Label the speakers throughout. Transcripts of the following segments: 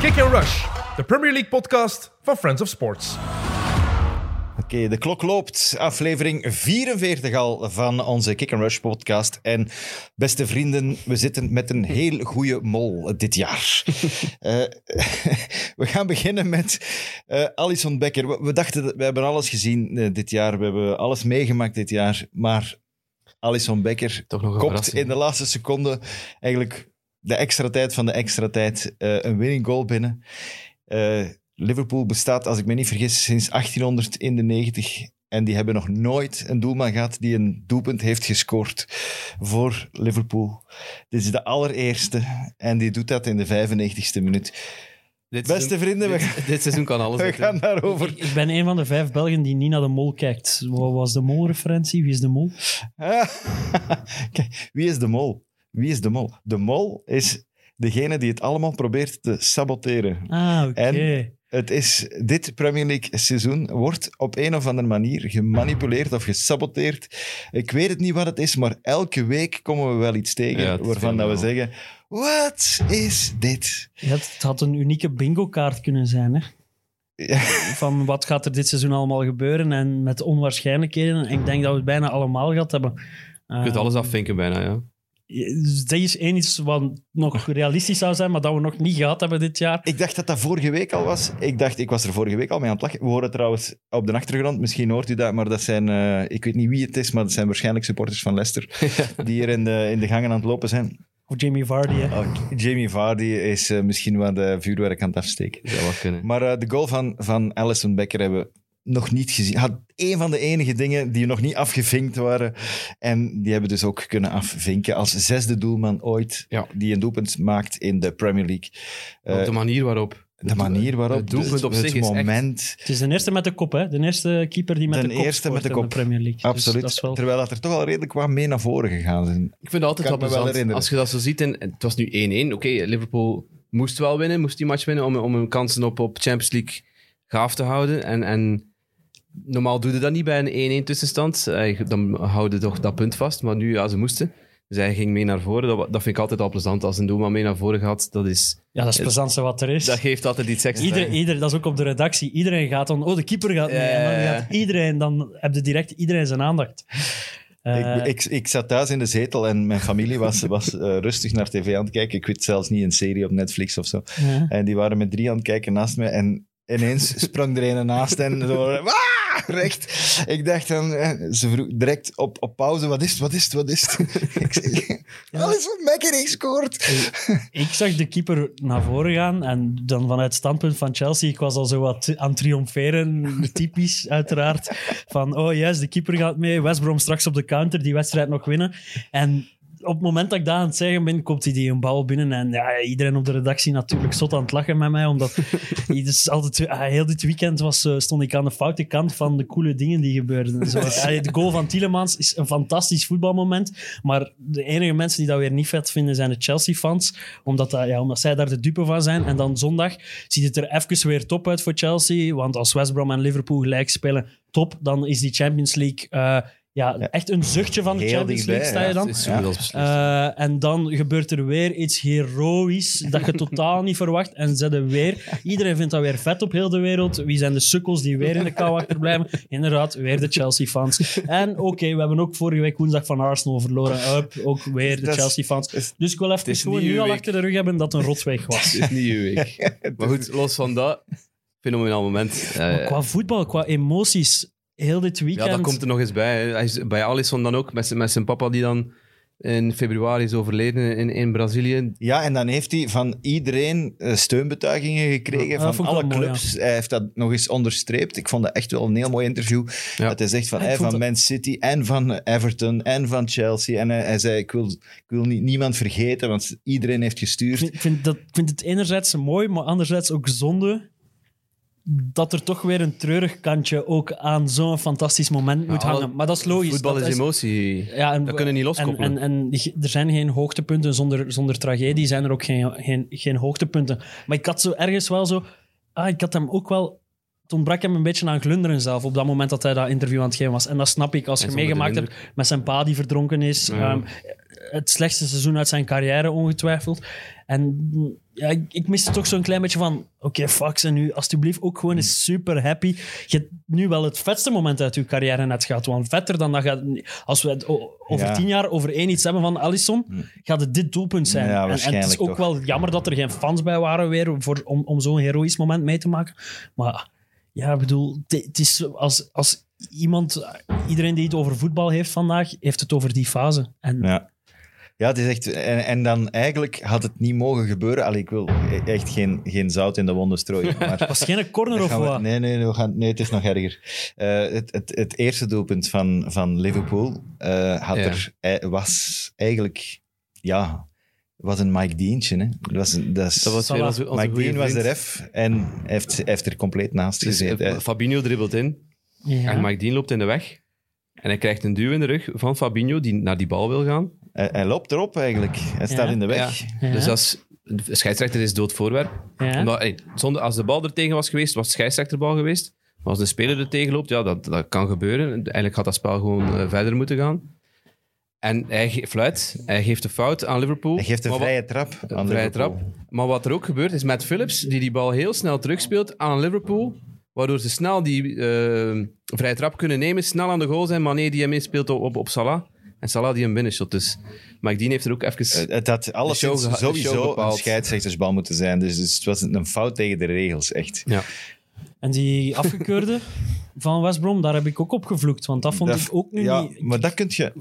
Speaker 1: Kick and Rush, de Premier League podcast van Friends of Sports.
Speaker 2: Oké, de klok loopt. Aflevering 44 al van onze Kick and Rush podcast. En beste vrienden, we zitten met een heel goede mol dit jaar. Eh, we gaan beginnen met eh Alison Becker. We, we dachten, dat- we hebben alles gezien eh, dit jaar. We hebben alles meegemaakt dit jaar. Maar Alison Becker
Speaker 3: Toch nog
Speaker 2: kopt in de laatste seconde eigenlijk de extra tijd van de extra tijd eh, een winning goal binnen. Eh, Liverpool bestaat, als ik me niet vergis, sinds 1891. En die hebben nog nooit een doelman gehad die een doelpunt heeft gescoord voor Liverpool. Dit is de allereerste en die doet dat in de 95ste minuut.
Speaker 3: Dit
Speaker 2: Beste
Speaker 3: seizoen-
Speaker 2: vrienden, we,
Speaker 3: dit, dit seizoen kan alles.
Speaker 2: we gaan daarover.
Speaker 4: Ik ben een van de vijf Belgen die niet naar de mol kijkt. Wat was de mol-referentie? Wie is de mol?
Speaker 2: Kijk, wie is de mol? Wie is de mol? De mol is degene die het allemaal probeert te saboteren.
Speaker 4: Ah, oké.
Speaker 2: En- Het is, dit Premier League seizoen wordt op een of andere manier gemanipuleerd of gesaboteerd. Ik weet het niet wat het is, maar elke week komen we wel iets tegen
Speaker 3: Ja,
Speaker 2: waarvan dat we zeggen: Wat is dit?
Speaker 4: Ja, het had een unieke bingo-kaart kunnen zijn. Hè?
Speaker 2: Ja.
Speaker 4: Van wat gaat er dit seizoen allemaal gebeuren en met onwaarschijnlijkheden. En ik denk dat we het bijna allemaal gehad hebben.
Speaker 3: Je kunt alles afvinken bijna, ja.
Speaker 4: Dat is één iets wat nog realistisch zou zijn, maar dat we nog niet gehad hebben dit jaar.
Speaker 2: Ik dacht dat dat vorige week al was. Ik dacht, ik was er vorige week al mee aan het lachen. We horen trouwens op de achtergrond, misschien hoort u dat, maar dat zijn, eh, ik weet niet wie het is, maar dat zijn waarschijnlijk supporters van Leicester, die hier in de, in de gangen aan het lopen zijn.
Speaker 4: Of Jamie Vardy. Hè?
Speaker 2: Oh, Jamie Vardy is eh, misschien wat eh, vuurwerk aan het afsteken.
Speaker 3: Dat zou wel kunnen.
Speaker 2: Maar eh, de goal van, van Alison Becker hebben we nog niet gezien. Had een van de enige dingen die nog niet afgevinkt waren. En die hebben dus ook kunnen afvinken als zesde doelman ooit
Speaker 3: Ja.
Speaker 2: die een doelpunt maakt in de Premier League. Eh,
Speaker 3: Op de manier waarop.
Speaker 2: de manier waarop,
Speaker 3: Het doelpunt op
Speaker 2: het
Speaker 3: zich is echt-
Speaker 2: moment,
Speaker 4: Het is de eerste met de kop, hè? De eerste keeper die met
Speaker 2: De
Speaker 4: de kop
Speaker 2: eerste met de
Speaker 4: in
Speaker 2: kop.
Speaker 4: Premier League. Dus
Speaker 2: absoluut.
Speaker 4: dat is wel...
Speaker 2: Terwijl dat er toch al redelijk wat mee naar voren gegaan zijn.
Speaker 3: Ik vind het altijd
Speaker 2: Kan
Speaker 3: wel
Speaker 2: herinneren.
Speaker 3: Als je dat zo ziet, en en het was nu 1-1. Oké, Liverpool moest wel winnen, moest die match winnen om, om hun kansen op, op Champions League gaaf te houden. En, en normaal doe je dat niet bij een 1-1 tussenstand. Eh, Dan houden toch dat punt vast. Maar nu, ja, ze moesten. Dus hij ging mee naar voren. Dat, dat vind ik altijd al plezant. Als een doelman mee naar voren gaat, dat, is,
Speaker 4: Ja, dat is het plezantste wat er is.
Speaker 3: dat geeft altijd iets extra.
Speaker 4: Iedereen, ieder, dat is ook op de redactie. Iedereen gaat dan... Oh, de keeper gaat mee. En dan gaat iedereen... Dan heb je direct iedereen zijn aandacht. Eh,
Speaker 2: ik, ik, ik zat thuis in de zetel en mijn familie was, was eh, rustig naar tv aan het kijken. Ik weet zelfs niet een serie op Netflix of zo. En die waren met drie aan het kijken naast me. En ineens sprong er een naast en zo... "Wah!" Recht. Ik dacht dan... eh, Ze vroeg direct op, op pauze. Wat is het? Wat is het? Wat is het? ik zeg... Alles wat Mekker heeft gescoord.
Speaker 4: Ik zag de keeper naar voren gaan en dan vanuit het standpunt van Chelsea, ik was al zo wat aan het triomferen, typisch uiteraard, van oh juist, de keeper gaat mee, West Brom straks op de counter, die wedstrijd nog winnen. En op het moment dat ik dat aan het zeggen ben, komt hij die een bal binnen en ja, iedereen op de redactie natuurlijk zot aan het lachen met mij, omdat is altijd, heel dit weekend was, eh, stond ik aan de foute kant van de coole dingen die gebeurden. Zo, de goal van Tielemans is een fantastisch voetbalmoment, maar de enige mensen die dat weer niet vet vinden zijn de Chelsea-fans, omdat, dat, ja, omdat zij daar de dupe van zijn. En dan zondag ziet het er even weer top uit voor Chelsea, want als West Brom en Liverpool gelijk spelen, top, dan is die Champions League... eh, ja, echt een zuchtje van de Champions
Speaker 2: dichtbij,
Speaker 4: League sta je dan.
Speaker 2: Ja.
Speaker 4: Eh, en dan gebeurt er weer iets heroïs dat je totaal niet verwacht. En zetten weer... Iedereen vindt dat weer vet op heel de wereld. Wie zijn de sukkels die weer in de kou achterblijven? Inderdaad, weer de Chelsea-fans. En oké, we hebben ook vorige week woensdag van Arsenal verloren. Up, ook weer de Chelsea-fans. Dus ik wil even gewoon nu al achter de rug hebben dat het een rotweeg was.
Speaker 3: Het is niet uw week. Maar goed, los van dat, fenomenaal moment.
Speaker 4: Qua voetbal, qua emoties, heel dit weekend...
Speaker 3: Ja, dat komt er nog eens bij. hè. Hij is bij Alisson dan ook, met zijn, met zijn papa die dan in februari is overleden in, in Brazilië.
Speaker 2: Ja, en dan heeft hij van iedereen eh, steunbetuigingen gekregen.
Speaker 4: Dat
Speaker 2: van
Speaker 4: vond ik
Speaker 2: alle
Speaker 4: wel mooi,
Speaker 2: clubs. Hij heeft dat nog eens onderstreept. Ik vond dat echt wel een heel mooi interview.
Speaker 3: Ja.
Speaker 2: Dat hij zegt van,
Speaker 4: Ja, ik
Speaker 2: hij
Speaker 4: vond
Speaker 2: van
Speaker 4: dat-
Speaker 2: Man City en van Everton en van Chelsea. En hij, hij zei, ik wil, ik wil niet, niemand vergeten, want iedereen heeft
Speaker 4: Ik
Speaker 2: gestuurd.
Speaker 4: vind, ik vind dat, ik vind het enerzijds mooi, maar anderzijds ook zonde dat er toch weer een treurig kantje ook aan zo'n fantastisch moment moet hangen. Maar dat is logisch.
Speaker 3: Voetbal
Speaker 4: dat
Speaker 3: is emotie.
Speaker 4: Ja, en,
Speaker 3: Dat kunnen niet loskoppelen.
Speaker 4: En, en, er zijn geen hoogtepunten. Zonder, zonder tragedie zijn er ook geen, geen, geen hoogtepunten. Maar ik had zo ergens wel zo... Ah, ik had hem ook wel... Het ontbrak hem een beetje aan glunderen zelf op dat moment dat hij dat interview aan het geven was. En dat snap ik als je meegemaakt hebt met zijn pa die verdronken is.
Speaker 3: Ja.
Speaker 4: Ehm, het slechtste seizoen uit zijn carrière, ongetwijfeld. En ja, ik, ik miste toch zo'n klein beetje van... Oké, fuck, en nu alsjeblieft ook gewoon eens super happy. Je hebt nu wel het vetste moment uit je carrière net gehad. Want vetter dan dat gaat... Als we het o- over
Speaker 2: Ja.
Speaker 4: tien jaar over één iets hebben van Alisson, gaat het dit doelpunt zijn.
Speaker 2: Ja,
Speaker 4: en, en het is
Speaker 2: waarschijnlijk
Speaker 4: ook
Speaker 2: toch.
Speaker 4: wel jammer dat er geen fans bij waren weer voor, om, om zo'n heroïsch moment mee te maken. Maar ja, ik bedoel, het het is als, als iemand... Iedereen die het over voetbal heeft vandaag, heeft het over die fase. En
Speaker 2: Ja. Ja, het is echt... En, en dan eigenlijk had het niet mogen gebeuren. Allee, ik wil echt geen, geen zout in de wonden strooien. Maar
Speaker 4: was geen corner of wat?
Speaker 2: nee, nee, we gaan, nee, het is nog erger. Eh, het, het, het eerste doelpunt van, van Liverpool eh, had
Speaker 3: Ja.
Speaker 2: er, eh, was eigenlijk... Ja, was een Mike Deentje. Hè. Dat was, een, dat is,
Speaker 3: Dat was weer
Speaker 4: Salah.
Speaker 3: onze, onze
Speaker 2: Mike Dean was de ref en hij heeft, heeft er compleet naast
Speaker 3: Dus,
Speaker 2: gezeten.
Speaker 3: eh. Fabinho dribbelt in.
Speaker 4: Ja.
Speaker 3: En Mike Dean loopt in de weg. En hij krijgt een duw in de rug van Fabinho, die naar die bal wil gaan.
Speaker 2: Hij, hij loopt erop eigenlijk. Hij staat
Speaker 4: Ja.
Speaker 2: in de weg.
Speaker 4: Ja.
Speaker 3: Dus dat is, de scheidsrechter is dood voorwerp.
Speaker 4: Ja.
Speaker 3: Omdat, hey, zonder, als de bal er tegen was geweest, was het scheidsrechterbal geweest. Maar als de speler er tegen loopt, ja, dat, dat kan gebeuren. Eigenlijk had dat spel gewoon eh, verder moeten gaan. En hij ge- fluit, hij geeft de fout aan Liverpool.
Speaker 2: Hij geeft een
Speaker 3: Maar wat-
Speaker 2: vrije trap aan
Speaker 3: een vrije
Speaker 2: Liverpool.
Speaker 3: trap. Maar wat er ook gebeurt, is met Phillips, die die bal heel snel terugspeelt aan Liverpool. Waardoor ze snel die eh, vrije trap kunnen nemen, snel aan de goal zijn. Mané die hem inspeelt op, op, op Salah. En Salah die hem binnenshot. Dus Dean heeft er ook even...
Speaker 2: Eh, Het had alles sowieso een scheidsrechtersbal moeten zijn. Dus, dus het was een fout tegen de regels, echt.
Speaker 3: ja.
Speaker 4: En die afgekeurde van West Brom, daar heb ik ook op gevloekt. Want dat vond
Speaker 2: Dat-
Speaker 4: ik ook nu
Speaker 2: ja,
Speaker 4: niet...
Speaker 2: maar dat kun je...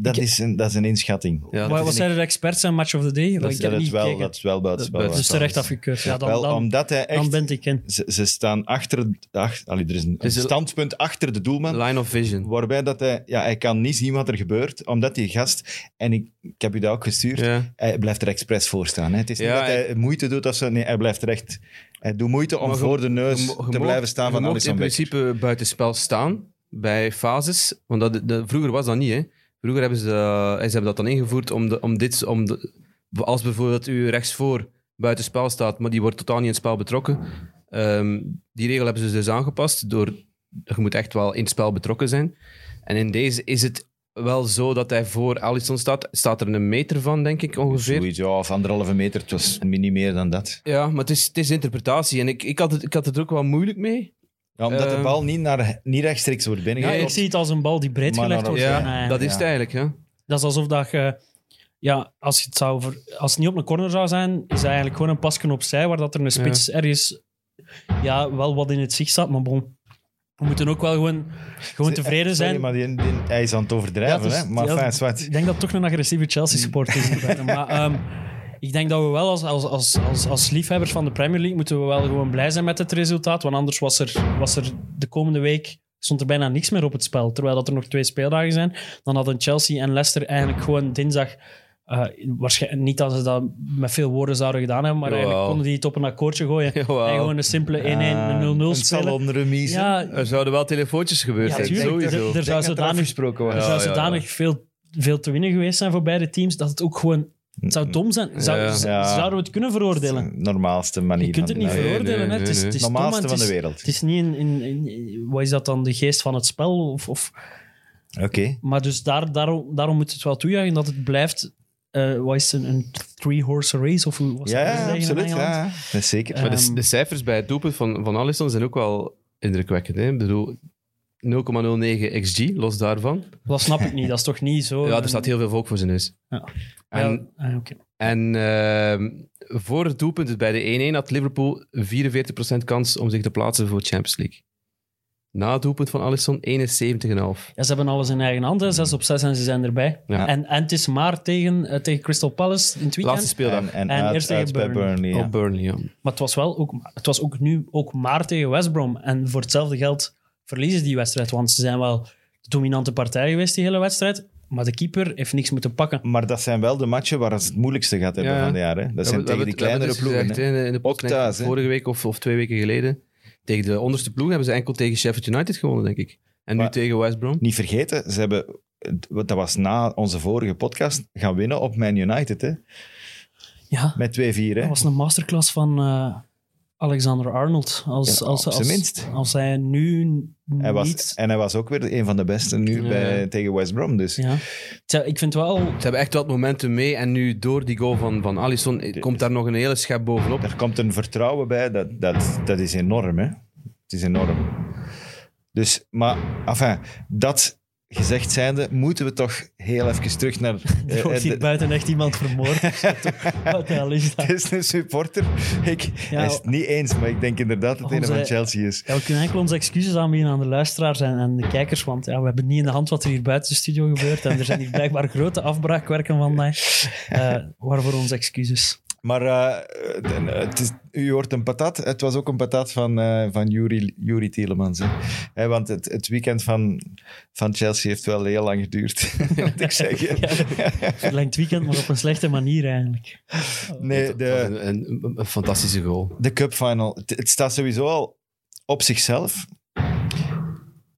Speaker 2: Dat, is een, dat is een inschatting.
Speaker 3: Ja,
Speaker 4: Wat, zeiden de experts en Match of the Day?
Speaker 2: dat,
Speaker 4: ik
Speaker 2: dat,
Speaker 4: niet
Speaker 2: wel,
Speaker 4: gekeken.
Speaker 2: dat is wel buitenspel.
Speaker 3: Dat is
Speaker 4: Dus terecht afgekeurd. Ja, dan,
Speaker 2: wel,
Speaker 4: dan,
Speaker 2: omdat hij echt...
Speaker 4: dan ben ik in.
Speaker 2: ze, ze staan achter... Ach, allee, er is een, een
Speaker 3: is een-
Speaker 2: standpunt achter de doelman.
Speaker 3: Line of vision.
Speaker 2: Waarbij dat hij... Ja, hij kan niet zien wat er gebeurt, omdat die gast... En ik, ik heb u dat ook gestuurd.
Speaker 3: Ja.
Speaker 2: Hij blijft er expres voor staan. Hè. Het is niet dat hij moeite doet of zo. Nee, hij blijft er echt... Hij doet moeite om
Speaker 3: Maar
Speaker 2: voor de neus te
Speaker 3: mocht-
Speaker 2: blijven staan van Alisson
Speaker 3: in principe buitenspel staan bij fases. Want dat, dat- vroeger was dat niet. Hè. Vroeger hebben ze, eh, ze hebben dat dan ingevoerd om, de, om dit... Om de, als bijvoorbeeld u rechtsvoor buitenspel staat, maar die wordt totaal niet in het spel betrokken. Ehm, die regel hebben ze dus aangepast door... Je moet echt wel in het spel betrokken zijn. En in deze is het wel zo dat hij voor Alisson staat. Staat er een meter van, denk ik, ongeveer.
Speaker 2: Zoiets, ja, of anderhalve meter. Het was niet meer dan dat.
Speaker 3: Ja, maar het is, het is interpretatie. En ik, ik, had het, ik had het er ook wel moeilijk mee.
Speaker 2: Ja, omdat de
Speaker 3: Ehm,
Speaker 2: bal niet, naar, niet rechtstreeks wordt
Speaker 4: Ja,
Speaker 2: binnengekomen.
Speaker 4: ik zie het als een bal die breed
Speaker 2: Maar
Speaker 4: gelegd wordt.
Speaker 3: Ja,
Speaker 4: ja.
Speaker 3: dat is het
Speaker 2: Ja.
Speaker 3: eigenlijk. Ja.
Speaker 4: Dat is alsof dat je... Ja, als, je het zou ver- als het niet op een corner zou zijn, is eigenlijk gewoon een pasje opzij, waar dat er een spits ergens ja, wel wat in het zicht staat. Maar bon, we moeten ook wel gewoon, gewoon tevreden
Speaker 2: Sorry,
Speaker 4: zijn.
Speaker 2: maar die, die- hij is aan het overdrijven.
Speaker 4: Ja, is-
Speaker 2: hè? Maar
Speaker 4: ja,
Speaker 2: fijn, zwart.
Speaker 4: Ik denk dat het toch een agressieve Chelsea-supporter is. maar ehm, ik denk dat we wel als, als, als, als, als liefhebbers van de Premier League moeten we wel gewoon blij zijn met het resultaat. Want anders was er, was er de komende week stond er bijna niks meer op het spel. Terwijl dat er nog twee speeldagen zijn. Dan hadden Chelsea en Leicester eigenlijk gewoon dinsdag... eh, waarschijnlijk niet dat ze dat met veel woorden zouden gedaan hebben, maar
Speaker 3: Jawel.
Speaker 4: eigenlijk konden die het op een akkoordje gooien.
Speaker 3: Jawel.
Speaker 4: En gewoon een simpele 1-1,
Speaker 2: Ah,
Speaker 4: een 0-0
Speaker 2: een
Speaker 4: spelen.
Speaker 2: salonremise.
Speaker 4: Ja,
Speaker 3: Er zouden wel telefoontjes gebeurd
Speaker 4: Ja,
Speaker 3: zijn, sowieso.
Speaker 4: Er- er zou
Speaker 2: er
Speaker 4: zodanig- er zou
Speaker 3: ja,
Speaker 4: zodanig veel, veel te winnen geweest zijn voor beide teams, dat het ook gewoon... Het zou dom zijn. Zou,
Speaker 3: Ja.
Speaker 4: Zouden we het kunnen veroordelen?
Speaker 2: De normaalste manier.
Speaker 4: Je kunt het niet
Speaker 3: Nee,
Speaker 4: veroordelen.
Speaker 3: nee,
Speaker 4: hè. Het is, het is dom
Speaker 2: normaalste
Speaker 4: het
Speaker 2: van de
Speaker 4: is-
Speaker 2: wereld.
Speaker 4: Het is niet in, in, in- Wat is dat dan? De geest van het spel? Of, of,
Speaker 2: Oké.
Speaker 4: maar dus daar, daarom, daarom moet het wel toejuichen dat het blijft... eh wat is het, een, een three-horse race? Of hoe was
Speaker 2: Ja,
Speaker 4: dat
Speaker 2: ja, absoluut. Ja, zeker.
Speaker 3: Maar de,
Speaker 4: Ehm,
Speaker 3: de cijfers bij het doelpunt van, van Alisson zijn ook wel indrukwekkend. Hè? Ik bedoel, 0,09 xg, los daarvan.
Speaker 4: Dat snap ik niet. Dat is toch niet zo...
Speaker 3: Ja, er staat heel veel volk voor zijn neus.
Speaker 4: Ja.
Speaker 3: En,
Speaker 4: Ja, ah, oké.
Speaker 3: en ehm, voor het doelpunt dus bij de 1-1 had Liverpool 44% kans om zich te plaatsen voor Champions League. Na het doelpunt van Alisson 71,5.
Speaker 4: Ja, ze hebben alles in eigen hand. hè. Zes op zes en ze zijn erbij.
Speaker 3: Ja.
Speaker 4: En, en het is maar tegen, eh, tegen Crystal Palace in het weekend.
Speaker 3: Laatste speeldag.
Speaker 2: En, en,
Speaker 4: En
Speaker 2: uit,
Speaker 4: eerst
Speaker 2: uit bij
Speaker 4: Burnley.
Speaker 2: Burnley. ja.
Speaker 3: Op Burnley, ja.
Speaker 4: Maar het was, wel ook, het was ook nu ook maar tegen West Brom. En voor hetzelfde geld verliezen ze die wedstrijd. Want ze zijn wel de dominante partij geweest, die hele wedstrijd. Maar de keeper heeft niks moeten pakken.
Speaker 2: Maar dat zijn wel de matchen waar ze het moeilijkste gaat hebben van het jaar. Hè? Dat zijn
Speaker 3: We- we
Speaker 2: tegen die kleinere ploegen.
Speaker 3: dus
Speaker 2: hè.
Speaker 3: gezegd, in de
Speaker 2: Ook thuis,
Speaker 3: vorige week of, of twee weken geleden. Tegen de onderste ploeg hebben ze enkel tegen Sheffield United gewonnen, denk ik. En nu tegen West Brom.
Speaker 2: Niet vergeten, ze hebben, dat was na onze vorige podcast, gaan winnen op Man United. Hè?
Speaker 4: Ja,
Speaker 2: Met 2-4. Hè?
Speaker 4: dat was een masterclass van, eh, Alexander Arnold. Als,
Speaker 2: Ja,
Speaker 4: als,
Speaker 2: op zijn
Speaker 4: als,
Speaker 2: minst.
Speaker 4: als hij nu
Speaker 2: Hij was,
Speaker 4: niet...
Speaker 2: en hij was ook weer een van de beste nu
Speaker 3: Ja.
Speaker 2: bij, tegen West Brom. Dus
Speaker 4: Ja. Tja, Ik vind wel...
Speaker 3: Ze hebben echt wat momenten mee. En nu door die goal van, van Alisson eh, komt daar nog een hele schep bovenop.
Speaker 2: er komt een vertrouwen bij. Dat, dat, dat is enorm, hè. Het is enorm. Dus, maar, enfin, dat gezegd zijnde, moeten we toch heel even terug naar...
Speaker 4: Er
Speaker 2: eh,
Speaker 4: wordt hier
Speaker 2: de-
Speaker 4: buiten echt iemand vermoord. Wat de hel is dat?
Speaker 2: Het is een supporter. Ik,
Speaker 4: Ja,
Speaker 2: hij is het niet eens, maar ik denk inderdaad dat het een
Speaker 4: Onze-
Speaker 2: van Chelsea is.
Speaker 4: Ja, we kunnen enkel onze excuses aanbieden aan de luisteraars en, en de kijkers, want ja, we hebben niet in de hand wat er hier buiten de studio gebeurt. En er zijn hier blijkbaar grote afbraakwerken vandaag. Eh waarvoor onze excuses.
Speaker 2: Maar eh, de- het is, u hoort een patat. Het was ook een patat van, eh van Yuri, Yuri Tielemans. Hè. Hè, want het, het weekend van, van Chelsea heeft wel heel lang geduurd, moet ik zeggen.
Speaker 4: Verlengd weekend, maar op een slechte manier eigenlijk.
Speaker 2: Nee, de,
Speaker 3: een, een, een fantastische goal.
Speaker 2: de Cup Final. Het, het staat sowieso al op zichzelf.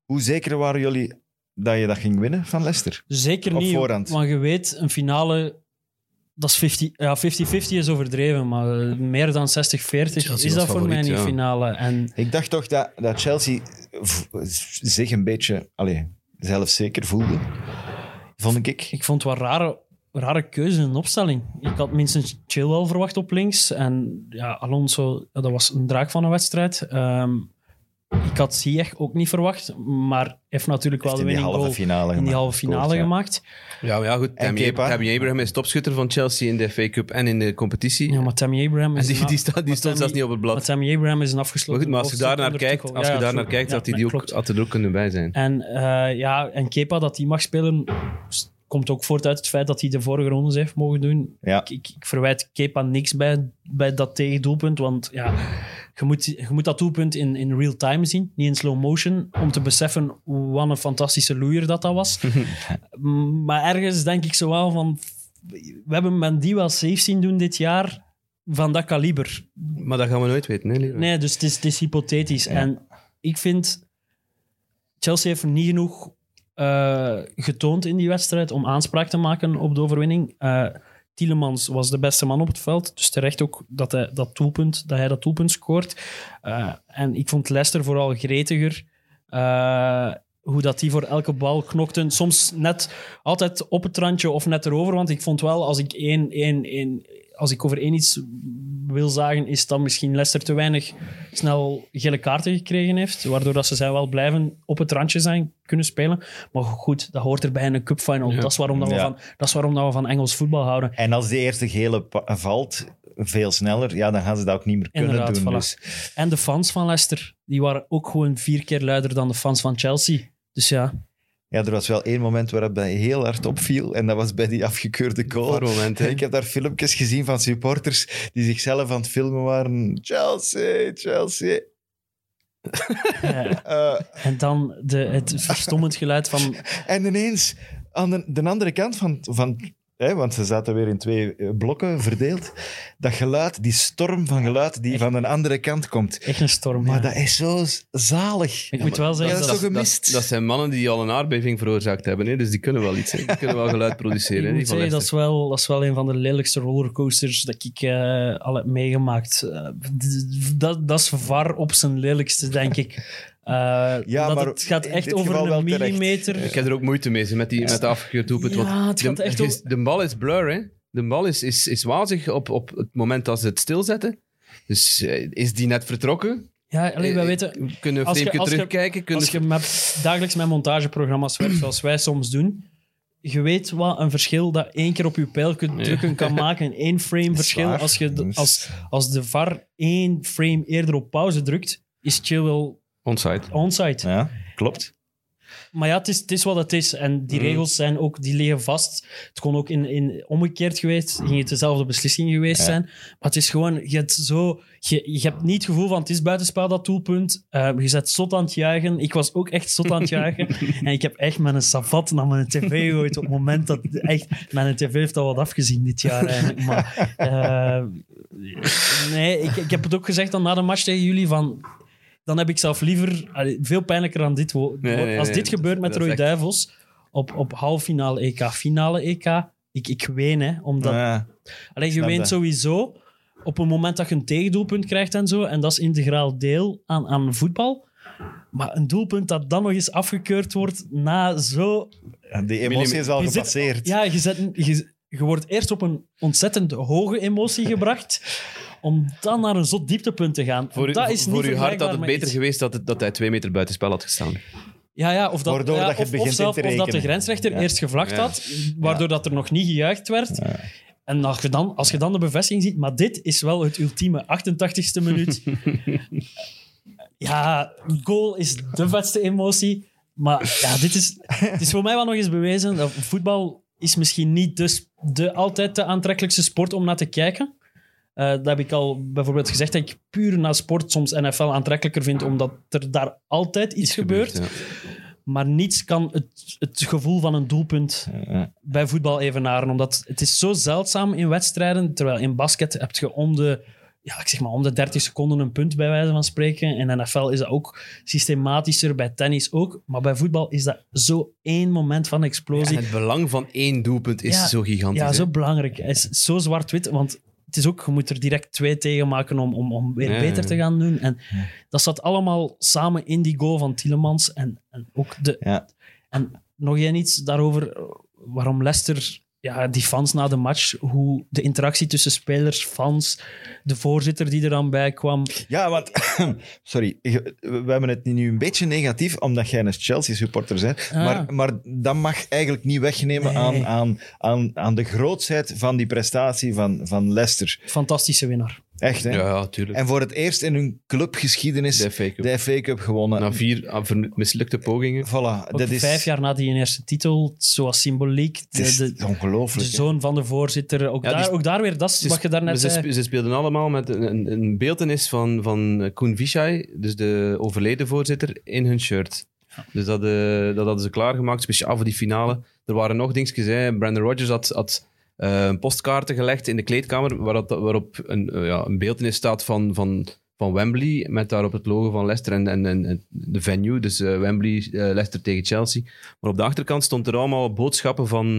Speaker 2: Hoe zeker waren jullie dat je dat ging winnen van Leicester?
Speaker 4: Zeker
Speaker 2: Op
Speaker 4: niet,
Speaker 2: voorhand.
Speaker 4: want je weet, een finale, dat is 50 ja, 50-50 is overdreven, maar eh, meer dan 60-40
Speaker 3: Chelsea
Speaker 4: is dat voor mij niet
Speaker 3: ja.
Speaker 4: Finale. En
Speaker 2: Ik dacht toch dat, dat Chelsea zich een beetje allez, zelfzeker voelde. Vond ik.
Speaker 4: ik vond het wel rare, rare keuze in de opstelling. Ik had minstens Chilwell verwacht op links. En ja, Alonso, dat was een draak van een wedstrijd. Ehm, ik had Ziyech ook niet verwacht, maar heeft natuurlijk wel
Speaker 2: Heeft
Speaker 4: de
Speaker 2: in die
Speaker 4: winning
Speaker 2: halve
Speaker 4: goal
Speaker 2: finale
Speaker 4: in die
Speaker 2: gemaakt,
Speaker 4: halve finale
Speaker 2: ja.
Speaker 4: gemaakt.
Speaker 3: Ja, maar ja, goed.
Speaker 2: En
Speaker 3: Tammy,
Speaker 2: Kepa?
Speaker 3: Tammy Abraham is topschutter van Chelsea in de FA Cup en in de competitie.
Speaker 4: Ja, maar Tammy Abraham
Speaker 3: en
Speaker 4: is...
Speaker 3: die,
Speaker 4: een-
Speaker 3: die, staat, die
Speaker 4: maar
Speaker 3: stond
Speaker 4: Tammy-
Speaker 3: zelfs niet op het
Speaker 4: Maar
Speaker 3: blad.
Speaker 4: Tammy Abraham is een
Speaker 3: Maar
Speaker 4: afgesloten
Speaker 3: goed, maar als je
Speaker 4: hoofdstuk
Speaker 3: daar naar
Speaker 4: onder
Speaker 3: kijkt, als
Speaker 4: Ja,
Speaker 3: je daar
Speaker 4: true.
Speaker 3: naar kijkt
Speaker 4: Ja,
Speaker 3: had, hij die ook, had er ook kunnen bij zijn.
Speaker 4: En uh, ja, en Kepa, dat hij mag spelen, komt ook voort uit het feit dat hij de vorige rondes heeft mogen doen.
Speaker 2: Ja.
Speaker 4: Ik, ik, ik verwijt Kepa niks bij, bij dat tegendoelpunt, want ja, je, moet, je moet dat doelpunt in, in real time zien, niet in slow motion, om te beseffen wat een fantastische loeier dat dat was. Maar ergens denk ik zo wel van, we hebben Mendy wel safe zien doen dit jaar, van dat kaliber.
Speaker 3: Maar dat gaan we nooit weten, hè, Leroy?
Speaker 4: Nee, dus het is, het is hypothetisch. En ik vind, Chelsea heeft niet genoeg eh, getoond in die wedstrijd om aanspraak te maken op de overwinning. Eh Tielemans was de beste man op het veld, dus terecht ook dat hij dat doelpunt, dat hij dat doelpunt scoort. Eh, en ik vond Leicester vooral gretiger. Eh, hoe dat die voor elke bal knokten. Soms net altijd op het randje of net erover. Want ik vond wel, als ik, één, één, één, als ik over één iets wil zagen, is dat misschien Leicester te weinig snel gele kaarten gekregen heeft. Waardoor dat ze zijn wel blijven op het randje zijn kunnen spelen. Maar goed, dat hoort erbij in een cupfinal.
Speaker 3: Ja.
Speaker 4: Dat, is waarom dat, we
Speaker 2: Ja.
Speaker 4: van, dat is waarom dat we van Engels voetbal houden.
Speaker 2: En als de eerste gele valt, veel sneller, ja, dan gaan ze dat ook niet meer kunnen
Speaker 4: Inderdaad,
Speaker 2: doen.
Speaker 4: voilà.
Speaker 2: Dus,
Speaker 4: En de fans van Leicester, die waren ook gewoon vier keer luider dan de fans van Chelsea. Dus ja,
Speaker 2: ja, er was wel één moment waarop dat heel hard opviel, en dat was bij die afgekeurde goal.
Speaker 3: Paar momenten.
Speaker 2: Ik heb daar filmpjes gezien van supporters die zichzelf aan het filmen waren. Chelsea, Chelsea.
Speaker 4: Eh, en dan de, het verstommend geluid van
Speaker 2: en ineens, aan de, de andere kant van... van hè, want ze zaten weer in twee eh, blokken verdeeld. Dat geluid, die storm van geluid die van een andere kant komt.
Speaker 4: echt een storm.
Speaker 2: Maar
Speaker 4: ja.
Speaker 2: dat is zo zalig.
Speaker 4: Ik moet wel zeggen,
Speaker 2: dat is
Speaker 4: dat?
Speaker 3: Dat, dat zijn mannen die al een aardbeving veroorzaakt hebben. Hè? Dus die kunnen wel iets. Hè? Die kunnen wel geluid produceren.
Speaker 4: ik
Speaker 3: hè,
Speaker 4: zeggen, dat is, wel, dat is wel een van de lelijkste rollercoasters dat ik eh, al heb meegemaakt. Eh, dat, dat is VAR op zijn lelijkste, denk ik. Eh,
Speaker 2: Ja,
Speaker 4: dat
Speaker 2: maar
Speaker 4: het gaat echt over
Speaker 2: wel
Speaker 4: een
Speaker 2: terecht.
Speaker 4: millimeter.
Speaker 3: Ik heb er ook moeite mee ze, met, die, met de afgekeurd doelpunt.
Speaker 4: Ja, het gaat
Speaker 3: de,
Speaker 4: echt
Speaker 3: de,
Speaker 4: over-
Speaker 3: de bal is blur, hè. De bal is, is, is wazig op, op het moment dat ze het stilzetten. Dus eh, is die net vertrokken?
Speaker 4: Ja, allee, wij
Speaker 3: Eh,
Speaker 4: weten,
Speaker 3: Kunnen we
Speaker 4: als je-
Speaker 3: vreemdje
Speaker 4: als je-
Speaker 3: terugkijken? Kunnen
Speaker 4: als je met, dagelijks met montageprogramma's werkt, zoals wij soms doen, je weet wat een verschil dat één keer op je pijl kunt drukken kan maken. In één frame verschil. Als, je de- als, als de VAR één frame eerder op pauze drukt, is Chilwell
Speaker 3: Onside.
Speaker 4: onside.
Speaker 2: Ja, klopt.
Speaker 4: Maar ja, het is, het is wat het is. En die
Speaker 3: Mm.
Speaker 4: regels zijn ook, die liggen vast. Het kon ook in, in omgekeerd geweest, ging het dezelfde beslissing geweest
Speaker 2: Ja.
Speaker 4: zijn. Maar het is gewoon, je hebt, zo, je, je hebt niet het gevoel van het is buitenspel dat doelpunt. Uh, je zet zot aan het juichen. Ik was ook echt zot aan het juichen. en ik heb echt met een savat naar mijn tv gegooid op het moment dat echt... Mijn tv heeft al wat afgezien dit jaar eigenlijk. Maar uh, nee, ik, ik heb het ook gezegd dan na de match tegen jullie van dan heb ik zelf liever allee, veel pijnlijker aan dit. wo-
Speaker 3: Nee, nee,
Speaker 4: als
Speaker 3: nee,
Speaker 4: dit gebeurt met
Speaker 3: dat is
Speaker 4: Roy
Speaker 3: echt-
Speaker 4: Duivels op, op halffinale EK, finale EK, ik, ik ween, hè, omdat
Speaker 2: Ja.
Speaker 4: allee, je
Speaker 2: snap
Speaker 4: weent
Speaker 2: dat.
Speaker 4: sowieso op een moment dat je een tegendoelpunt krijgt en zo. En dat is integraal deel aan, aan voetbal. Maar een doelpunt dat dan nog eens afgekeurd wordt na zo...
Speaker 2: Ja, Die emotie is al
Speaker 4: Je zit-
Speaker 2: gepasseerd.
Speaker 4: Ja, je, zet, je, je wordt eerst op een ontzettend hoge emotie gebracht, om dan naar een zot dieptepunt te gaan.
Speaker 3: Voor, u-
Speaker 4: dat is
Speaker 3: voor
Speaker 4: niet
Speaker 3: uw hart had het beter
Speaker 4: iets-
Speaker 3: geweest dat, het, dat hij twee meter buiten spel had gestaan.
Speaker 4: Ja, ja, of dat,
Speaker 2: Waardoor
Speaker 4: ja,
Speaker 2: dat je
Speaker 4: of,
Speaker 2: begint
Speaker 4: of, zelf,
Speaker 2: in te
Speaker 4: of dat de grensrechter
Speaker 2: Ja.
Speaker 4: eerst gevlacht
Speaker 3: Ja.
Speaker 4: had, waardoor dat er nog niet gejuicht werd. En als je, dan, als je dan de bevestiging ziet, maar dit is wel het ultieme 88ste minuut. ja, goal is de vetste emotie. Maar ja, dit is, het is voor mij wel nog eens bewezen dat voetbal is misschien niet dus de altijd de aantrekkelijkste sport om naar te kijken. Eh, dat heb ik al bijvoorbeeld gezegd, dat ik puur naar sport soms NFL aantrekkelijker vind, omdat er daar altijd iets, gebeurt.
Speaker 3: ja.
Speaker 4: Maar niets kan het, het gevoel van een doelpunt
Speaker 2: Ja.
Speaker 4: bij voetbal evenaren. Omdat het is zo zeldzaam in wedstrijden. Terwijl in basket heb je om de, ja, ik zeg maar om de 30 seconden een punt, bij wijze van spreken. In NFL is dat ook systematischer, bij tennis ook. Maar bij voetbal is dat zo één moment van explosie.
Speaker 3: het belang van één doelpunt is zo gigantisch.
Speaker 4: Ja,
Speaker 3: hè.
Speaker 4: zo belangrijk. Het is zo zwart-wit, want het is ook, je moet er direct twee tegen maken om, om, om weer beter te gaan doen. En dat zat allemaal samen in die goal van Tielemans. En, en ook de...
Speaker 2: Ja.
Speaker 4: En nog één iets daarover, waarom Leicester... Ja, die fans na de match, hoe de interactie tussen spelers, fans, de voorzitter die er dan bij kwam.
Speaker 2: Ja, want... Sorry, we hebben het nu een beetje negatief, omdat jij een Chelsea-supporter bent.
Speaker 4: Ah.
Speaker 2: Maar, maar dat mag eigenlijk niet wegnemen
Speaker 4: Nee.
Speaker 2: aan, aan, aan, aan de grootsheid van die prestatie van, van Leicester.
Speaker 4: Fantastische winnaar.
Speaker 2: Echt, hè?
Speaker 3: Ja, tuurlijk.
Speaker 2: En voor het eerst in hun clubgeschiedenis
Speaker 3: De FA Cup.
Speaker 2: de FA Cup gewonnen.
Speaker 3: Na vier ah, mislukte pogingen.
Speaker 2: Voilà, dat is,
Speaker 4: vijf jaar na die eerste titel, zoals symboliek.
Speaker 2: het is
Speaker 4: De, de, de
Speaker 2: ongelooflijk. hè.
Speaker 4: zoon van de voorzitter. Ook,
Speaker 3: Ja,
Speaker 4: daar, ook daar weer, dat is wat je daarnet
Speaker 3: ze,
Speaker 4: zei.
Speaker 3: ze speelden allemaal met een, een, beeldenis van, van Koen Vichai, dus de overleden voorzitter, in hun shirt. Dus dat, eh, dat hadden ze klaargemaakt, speciaal voor die finale. Er waren nog dingetjes. Hè. Brandon Rodgers had, had eh, postkaarten gelegd in de kleedkamer waarop, waarop een, eh, ja, een beeldenis staat van, van, van Wembley, met daarop het logo van Leicester en, en, de venue, dus eh, Wembley, Leicester tegen Chelsea. Maar op de achterkant stond er allemaal boodschappen van...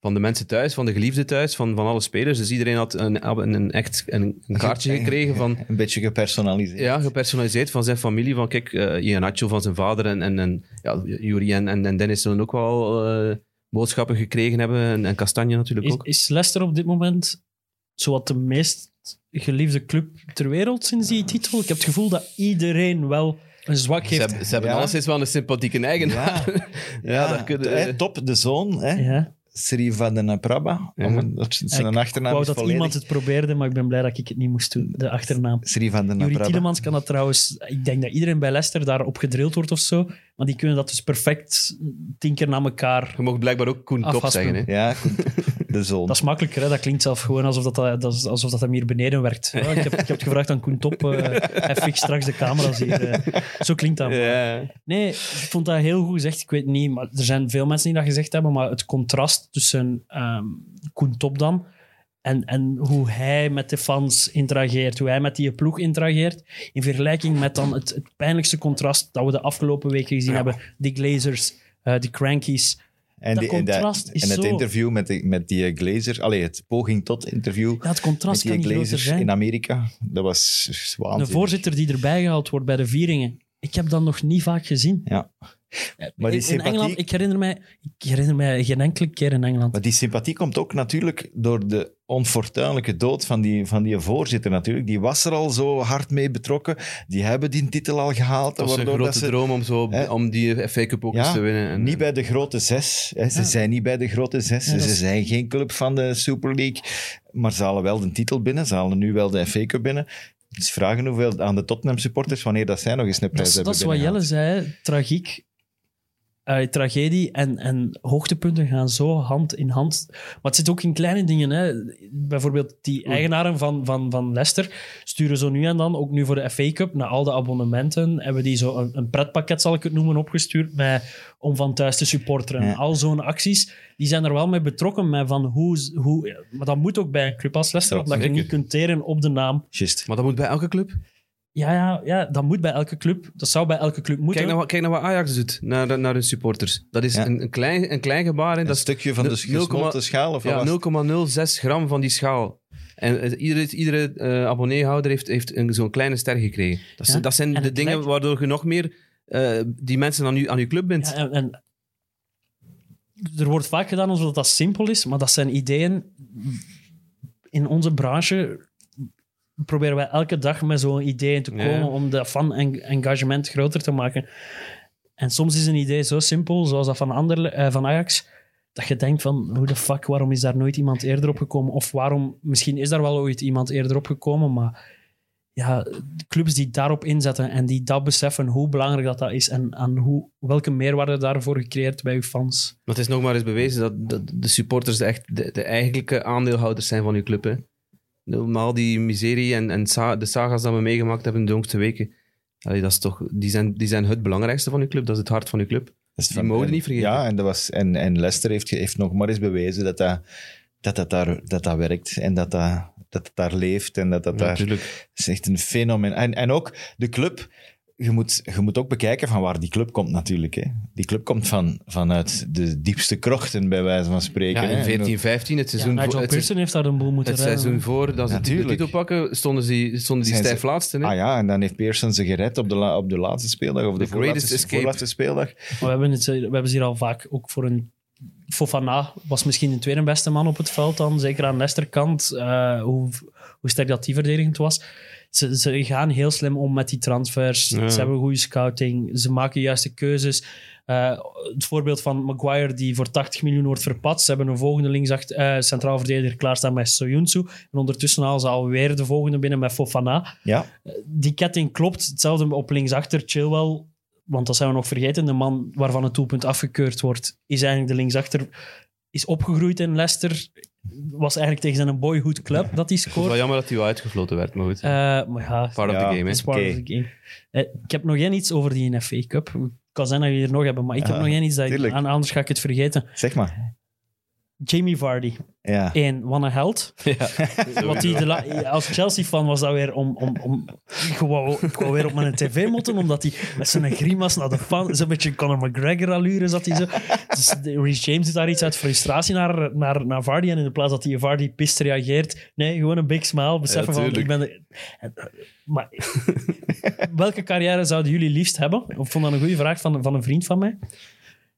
Speaker 3: van de mensen thuis, van de geliefden thuis, van, van alle spelers. Dus iedereen had een, een, een echt een, een kaartje gekregen van,
Speaker 2: Een beetje gepersonaliseerd.
Speaker 3: ja, gepersonaliseerd van zijn familie. Van kijk, eh Iheanacho van zijn vader en, en, en ja, Yuri en, en, en Dennis zullen ook wel boodschappen gekregen hebben. En, en Kastanje natuurlijk
Speaker 4: Is,
Speaker 3: ook.
Speaker 4: is Leicester op dit moment zowat de meest geliefde club ter wereld sinds die titel? Ik heb het gevoel dat iedereen wel een zwak
Speaker 3: Ze
Speaker 4: heeft.
Speaker 3: hebben, ze hebben
Speaker 2: Ja.
Speaker 3: alleszins wel een sympathieke eigenaar.
Speaker 2: Ja,
Speaker 3: Ja, dat kunnen-
Speaker 2: hè, top, de zoon, hè?
Speaker 4: Ja.
Speaker 2: Sri van den Prabha. Zijn
Speaker 4: Ik
Speaker 2: achternaam
Speaker 4: wou
Speaker 2: is
Speaker 4: dat
Speaker 2: volledig.
Speaker 4: iemand het probeerde, maar ik ben blij dat ik het niet moest doen. De achternaam.
Speaker 2: Sri van den Prabha.
Speaker 4: Tielemans kan dat trouwens... Ik denk dat iedereen bij Leicester daarop gedrild wordt of zo. Maar die kunnen dat dus perfect tien keer na elkaar...
Speaker 3: Je mocht blijkbaar ook Koen Top zeggen. Hè?
Speaker 2: Ja, goed. de zoon.
Speaker 4: Dat is makkelijker, hè? dat klinkt zelf gewoon alsof dat, dat, alsof dat hem hier beneden werkt. Ja, ik, heb, ik heb het gevraagd aan Koen Top. eh, hij straks de camera's hier. eh. Zo klinkt dat.
Speaker 3: Ja.
Speaker 4: Nee, ik vond dat heel goed gezegd. Ik weet niet, maar er zijn veel mensen die dat gezegd hebben. Maar het contrast tussen ehm Koen Top dan en, en hoe hij met de fans interageert, hoe hij met die ploeg interageert, in vergelijking met dan het, het pijnlijkste contrast dat we de afgelopen weken gezien hebben. Die Glazers, eh die Crankies.
Speaker 2: en,
Speaker 4: dat
Speaker 2: die- en,
Speaker 4: contrast is
Speaker 2: en het
Speaker 4: zo-
Speaker 2: interview met, die- met die Glazer, allee, het poging tot interview
Speaker 4: Ja, het
Speaker 2: met
Speaker 4: contrast
Speaker 2: die
Speaker 4: kan
Speaker 2: Glazers
Speaker 4: zijn.
Speaker 2: in Amerika, dat was
Speaker 4: Een
Speaker 2: waanzinnig.
Speaker 4: voorzitter die erbij gehaald wordt bij de vieringen. Ik heb dat nog niet vaak gezien.
Speaker 2: Ja. Maar die
Speaker 4: in,
Speaker 2: sympathie-
Speaker 4: Engeland, ik herinner, mij, ik herinner mij geen enkele keer in Engeland.
Speaker 2: Maar die sympathie komt ook natuurlijk door de onfortuinlijke dood van die, van die voorzitter natuurlijk. Die was er al zo hard mee betrokken. Die hebben die titel al gehaald.
Speaker 3: Dat was een
Speaker 2: waardoor
Speaker 3: grote
Speaker 2: dat ze,
Speaker 3: droom om, zo,
Speaker 2: Hè?
Speaker 3: om die FA Cup ook eens te winnen. En,
Speaker 2: Niet bij de grote zes. Hè. Ze
Speaker 4: Ja.
Speaker 2: zijn niet bij de grote zes.
Speaker 4: Ja, dat
Speaker 2: Ze
Speaker 4: is-
Speaker 2: zijn geen club van de Super League. Maar ze halen wel de titel binnen. Ze halen nu wel de FA Cup binnen. Dus vragen hoeveel aan de Tottenham supporters wanneer dat zij nog eens een
Speaker 4: Dat
Speaker 2: prijs
Speaker 4: is,
Speaker 2: hebben
Speaker 4: dat is wat Jelle zei, tragiek. Eh, tragedie en, en hoogtepunten gaan zo hand in hand. Maar het zit ook in kleine dingen. Hè. Bijvoorbeeld die eigenaren van, van, van Leicester sturen zo nu en dan, ook nu voor de FA Cup, naar al de abonnementen, hebben die zo een, een pretpakket, zal ik het noemen, opgestuurd met, om van thuis te supporteren.
Speaker 2: Ja.
Speaker 4: Al zo'n acties, die zijn er wel mee betrokken. Met van hoe, hoe, maar dat moet ook bij een club als Leicester,
Speaker 2: Ja,
Speaker 4: omdat je niet kunt teren op de naam.
Speaker 2: Juist.
Speaker 3: Maar dat moet bij elke club.
Speaker 4: Ja, ja, ja, dat moet bij elke club. Dat zou bij elke club moeten.
Speaker 3: Kijk naar, wat- kijk naar wat Ajax doet naar, de- naar hun supporters. Dat is
Speaker 2: Ja.
Speaker 3: een, een, klein, een klein gebaar. hè.
Speaker 2: Een
Speaker 3: Dat is
Speaker 2: stukje van de
Speaker 3: nul-
Speaker 2: gesmolten schaal? Of wat
Speaker 3: ja,
Speaker 2: was het?
Speaker 3: 0,06 gram van die schaal. En eh, iedere, iedere eh, abonneehouder heeft, heeft een, zo'n kleine ster gekregen. Dat, zijn-
Speaker 4: Ja.
Speaker 3: dat zijn
Speaker 4: En
Speaker 3: de
Speaker 4: het
Speaker 3: dingen
Speaker 4: lijkt-
Speaker 3: waardoor je nog meer eh, die mensen aan je, aan je club bent.
Speaker 4: Ja, en, en er wordt vaak gedaan alsof dat simpel is, maar dat zijn ideeën. In onze branche proberen wij elke dag met zo'n ideeën te
Speaker 3: Ja.
Speaker 4: komen om de fan-engagement groter te maken. En soms is een idee zo simpel, zoals dat van, Anderle- eh, van Ajax, dat je denkt van, hoe de fuck, waarom is daar nooit iemand eerder op gekomen? Of waarom, misschien is daar wel ooit iemand eerder op gekomen, maar ja, clubs die daarop inzetten en die dat beseffen, hoe belangrijk dat, dat is en aan hoe, welke meerwaarde daarvoor gecreëerd bij uw fans.
Speaker 3: Maar het is nog maar eens bewezen dat, dat de supporters echt de, de eigenlijke aandeelhouders zijn van je club. Hè. Normaal die miserie en, en de saga's dat we meegemaakt hebben de jongste weken, allee, dat is toch, die, zijn, die zijn het belangrijkste van je club. Dat is het hart van je club.
Speaker 2: Dat is
Speaker 3: Die mogen
Speaker 2: en-
Speaker 3: niet vergeten.
Speaker 2: Ja, en, dat was, en, en Leicester heeft, heeft nog maar eens bewezen dat dat, dat, dat, daar, dat, dat werkt en dat dat, dat daar leeft en dat dat daar...
Speaker 3: natuurlijk.
Speaker 2: Is echt een fenomeen. En, en ook de club, je moet, je moet ook bekijken van waar die club komt natuurlijk. Hè. Die club komt van, vanuit de diepste krochten, bij wijze van spreken.
Speaker 3: Ja, in 14, 15, het seizoen, voor,
Speaker 4: Nigel
Speaker 3: het,
Speaker 4: Pearson heeft daar een boel moeten
Speaker 3: het
Speaker 4: redden.
Speaker 3: seizoen voor dat ze de titel pakken, stonden die, stonden die
Speaker 2: ze-
Speaker 3: stijf laatste. Hè?
Speaker 2: Ah ja, en dan heeft Pearson ze gered op de, la- op de laatste speeldag, of de
Speaker 3: The
Speaker 2: voorlaatste, voorlaatste speeldag.
Speaker 4: Maar we hebben, het, we hebben ze hier al vaak ook voor een. Fofana was misschien de tweede beste man op het veld dan, zeker aan Leicester-kant, eh, hoe, hoe sterk dat die verdedigend was. Ze, ze gaan heel slim om met die transfers.
Speaker 3: Ja.
Speaker 4: Ze hebben goede scouting. Ze maken juiste keuzes. Eh, het voorbeeld van Maguire, die voor 80 miljoen wordt verpatst. Ze hebben een volgende linksacht, eh, centraal verdediger klaarstaan met Soyuncu. En ondertussen halen ze alweer de volgende binnen met Fofana
Speaker 2: Ja,
Speaker 4: die ketting klopt. Hetzelfde op linksachter, Chilwell. Want dat zijn we nog vergeten. De man waarvan het doelpunt afgekeurd wordt, is eigenlijk de linksachter. Is opgegroeid in Leicester. Was eigenlijk tegen zijn boyhood club dat hij
Speaker 3: Het is wel
Speaker 4: scoort.
Speaker 3: jammer dat hij wel uitgefloten werd, maar goed.
Speaker 4: Eh, maar ja,
Speaker 3: Part of
Speaker 2: ja,
Speaker 3: the game, hè.
Speaker 4: it's part of the game. Eh, ik heb nog geen iets over die FA Cup. Het kan zijn dat jullie er nog hebben, maar ik heb nog geen iets dat ik, anders ga ik het vergeten.
Speaker 2: zeg maar.
Speaker 4: Jamie Vardy.
Speaker 2: Ja.
Speaker 4: Wat een held. Wat die de la- als Chelsea-fan was dat weer om... om, om wou weer op mijn tv moeten, omdat hij met zijn grimas naar de fan... Zo'n beetje Conor McGregor-allure zat hij zo. Dus Reece James doet daar iets uit frustratie naar, naar, naar Vardy. En in de plaats dat hij Vardy pist reageert... Nee, gewoon een big smile. Beseffen van, ik ben de... Maar welke carrière zouden jullie liefst hebben? Ik vond dat een goede vraag van, van een vriend van mij.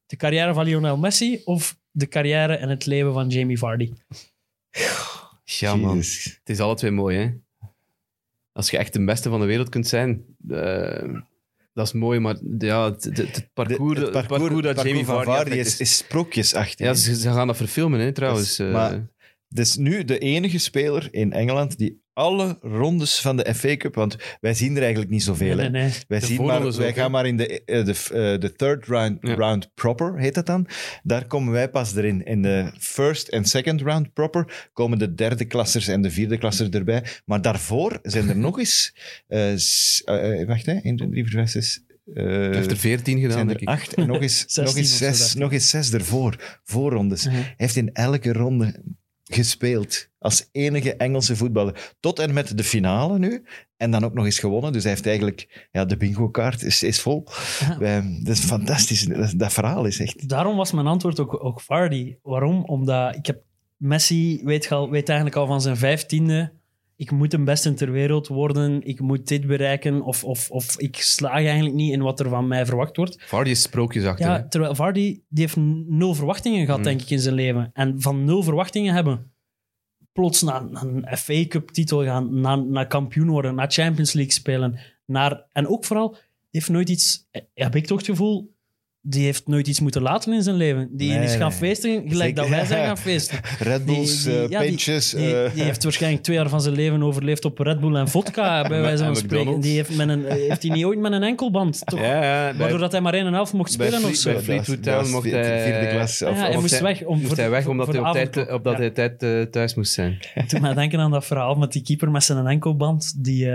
Speaker 4: De carrière van Lionel Messi of de carrière en het leven van Jamie Vardy?
Speaker 3: Ja, man.
Speaker 2: Jezus.
Speaker 3: Het is alle twee mooi, hè. Als je echt de beste van de wereld kunt zijn, eh, dat is mooi, maar ja, het, het, het
Speaker 2: De-
Speaker 3: parcours,
Speaker 2: het
Speaker 3: het parcours dat Jamie
Speaker 2: van
Speaker 3: Vardy,
Speaker 2: Vardy is, is sprookjesachtig.
Speaker 3: Ja, ze, ze gaan dat verfilmen, hè, trouwens. Eh.
Speaker 2: maar- Het is nu de enige speler in Engeland die alle rondes van de FA Cup, want wij zien er eigenlijk niet zoveel.
Speaker 4: Nee, nee, nee.
Speaker 2: Wij,
Speaker 3: De
Speaker 2: zien maar, wij
Speaker 3: ook,
Speaker 2: gaan maar in de, eh, de, eh, de third round,
Speaker 3: Ja.
Speaker 2: round proper, heet dat dan. Daar komen wij pas erin. In de first en second round proper komen de derde klassers en de vierde klassers erbij. Maar daarvoor zijn er nog eens... eh, wacht, hè. 1, 2, 3, 4, 5, 6...
Speaker 3: Hij heeft er veertien gedaan,
Speaker 2: zijn
Speaker 3: denk
Speaker 2: er
Speaker 3: ik.
Speaker 2: acht en nog eens,
Speaker 4: 16
Speaker 2: nog eens zes, nog eens zes ervoor. Voorrondes.
Speaker 4: Mhm.
Speaker 2: Hij heeft in elke ronde gespeeld. Als enige Engelse voetballer. Tot en met de finale nu. En dan ook nog eens gewonnen. Dus hij heeft eigenlijk... Ja, de bingo-kaart is, is vol.
Speaker 4: Ja.
Speaker 2: Wij- dat is fantastisch. Dat, dat verhaal is echt...
Speaker 4: Daarom was mijn antwoord ook, ook Vardy. Waarom? Omdat ik heb Messi weet, weet eigenlijk al van zijn vijftiende. Ik moet de beste ter wereld worden. Ik moet dit bereiken. Of, of, of ik slaag eigenlijk niet in wat er van mij verwacht wordt.
Speaker 3: Vardy is sprookjesachtig. hè.
Speaker 4: Ja, terwijl Vardy die heeft nul verwachtingen gehad,
Speaker 3: Mm.
Speaker 4: denk ik, in zijn leven. En van nul verwachtingen hebben, plots naar, naar een FA Cup-titel gaan, naar, naar kampioen worden, naar Champions League spelen. Naar, en ook vooral, heeft nooit iets, heb ik toch het gevoel, die heeft nooit iets moeten laten in zijn leven. Die
Speaker 2: Nee,
Speaker 4: is gaan
Speaker 2: nee.
Speaker 4: feesten, gelijk dat wij zijn gaan feesten.
Speaker 2: Red Bulls,
Speaker 4: Die- die-
Speaker 2: eh,
Speaker 4: ja, die-
Speaker 2: pintjes...
Speaker 4: Die,
Speaker 2: eh,
Speaker 4: die heeft waarschijnlijk twee jaar van zijn leven overleefd op Red Bull en vodka, bij wijze van
Speaker 3: en
Speaker 4: spreken. Die heeft, met een, heeft hij niet ooit met een enkelband, toch?
Speaker 3: Ja, ja,
Speaker 4: Waardoor dat hij maar 1,5 mocht spelen of zo.
Speaker 3: bij Fleetwood
Speaker 2: Dat
Speaker 3: Town
Speaker 2: was
Speaker 3: mocht hij...
Speaker 2: vierde klas. Of-
Speaker 4: ja, hij moest weg, om,
Speaker 3: moest hij weg omdat hij op tijd,
Speaker 4: Ja.
Speaker 3: hij tijd eh, thuis moest zijn.
Speaker 4: Toen mij denken aan dat verhaal met die keeper met zijn enkelband, die,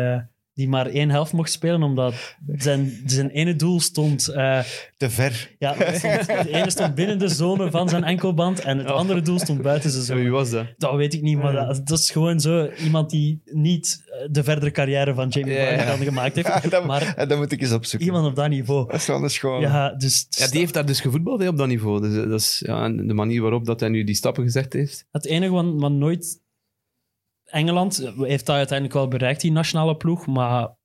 Speaker 4: die maar één helft mocht spelen, omdat zijn, zijn ene doel stond... eh,
Speaker 2: te ver.
Speaker 4: ja, het stond- ene stond binnen de zone van zijn enkelband en het
Speaker 3: Oh.
Speaker 4: andere doel stond buiten zijn
Speaker 3: Zo, wie
Speaker 4: zone.
Speaker 3: was dat?
Speaker 4: Dat weet ik niet, maar dat, dat is gewoon zo iemand die niet eh, de verdere carrière van Jamie
Speaker 3: Ja.
Speaker 4: Vardy dan gemaakt heeft.
Speaker 2: En dan,
Speaker 4: Maar
Speaker 2: en dan moet ik eens opzoeken.
Speaker 4: iemand op dat niveau.
Speaker 2: Dat is wel een schoon.
Speaker 4: Ja, dus
Speaker 3: Ja, die heeft daar dus gevoetbald hè, op dat niveau. Dus, eh, dat is ja, en de manier waarop dat hij nu die stappen gezet heeft.
Speaker 4: Het enige wat, wat nooit Engeland heeft dat uiteindelijk wel bereikt, die nationale ploeg, maar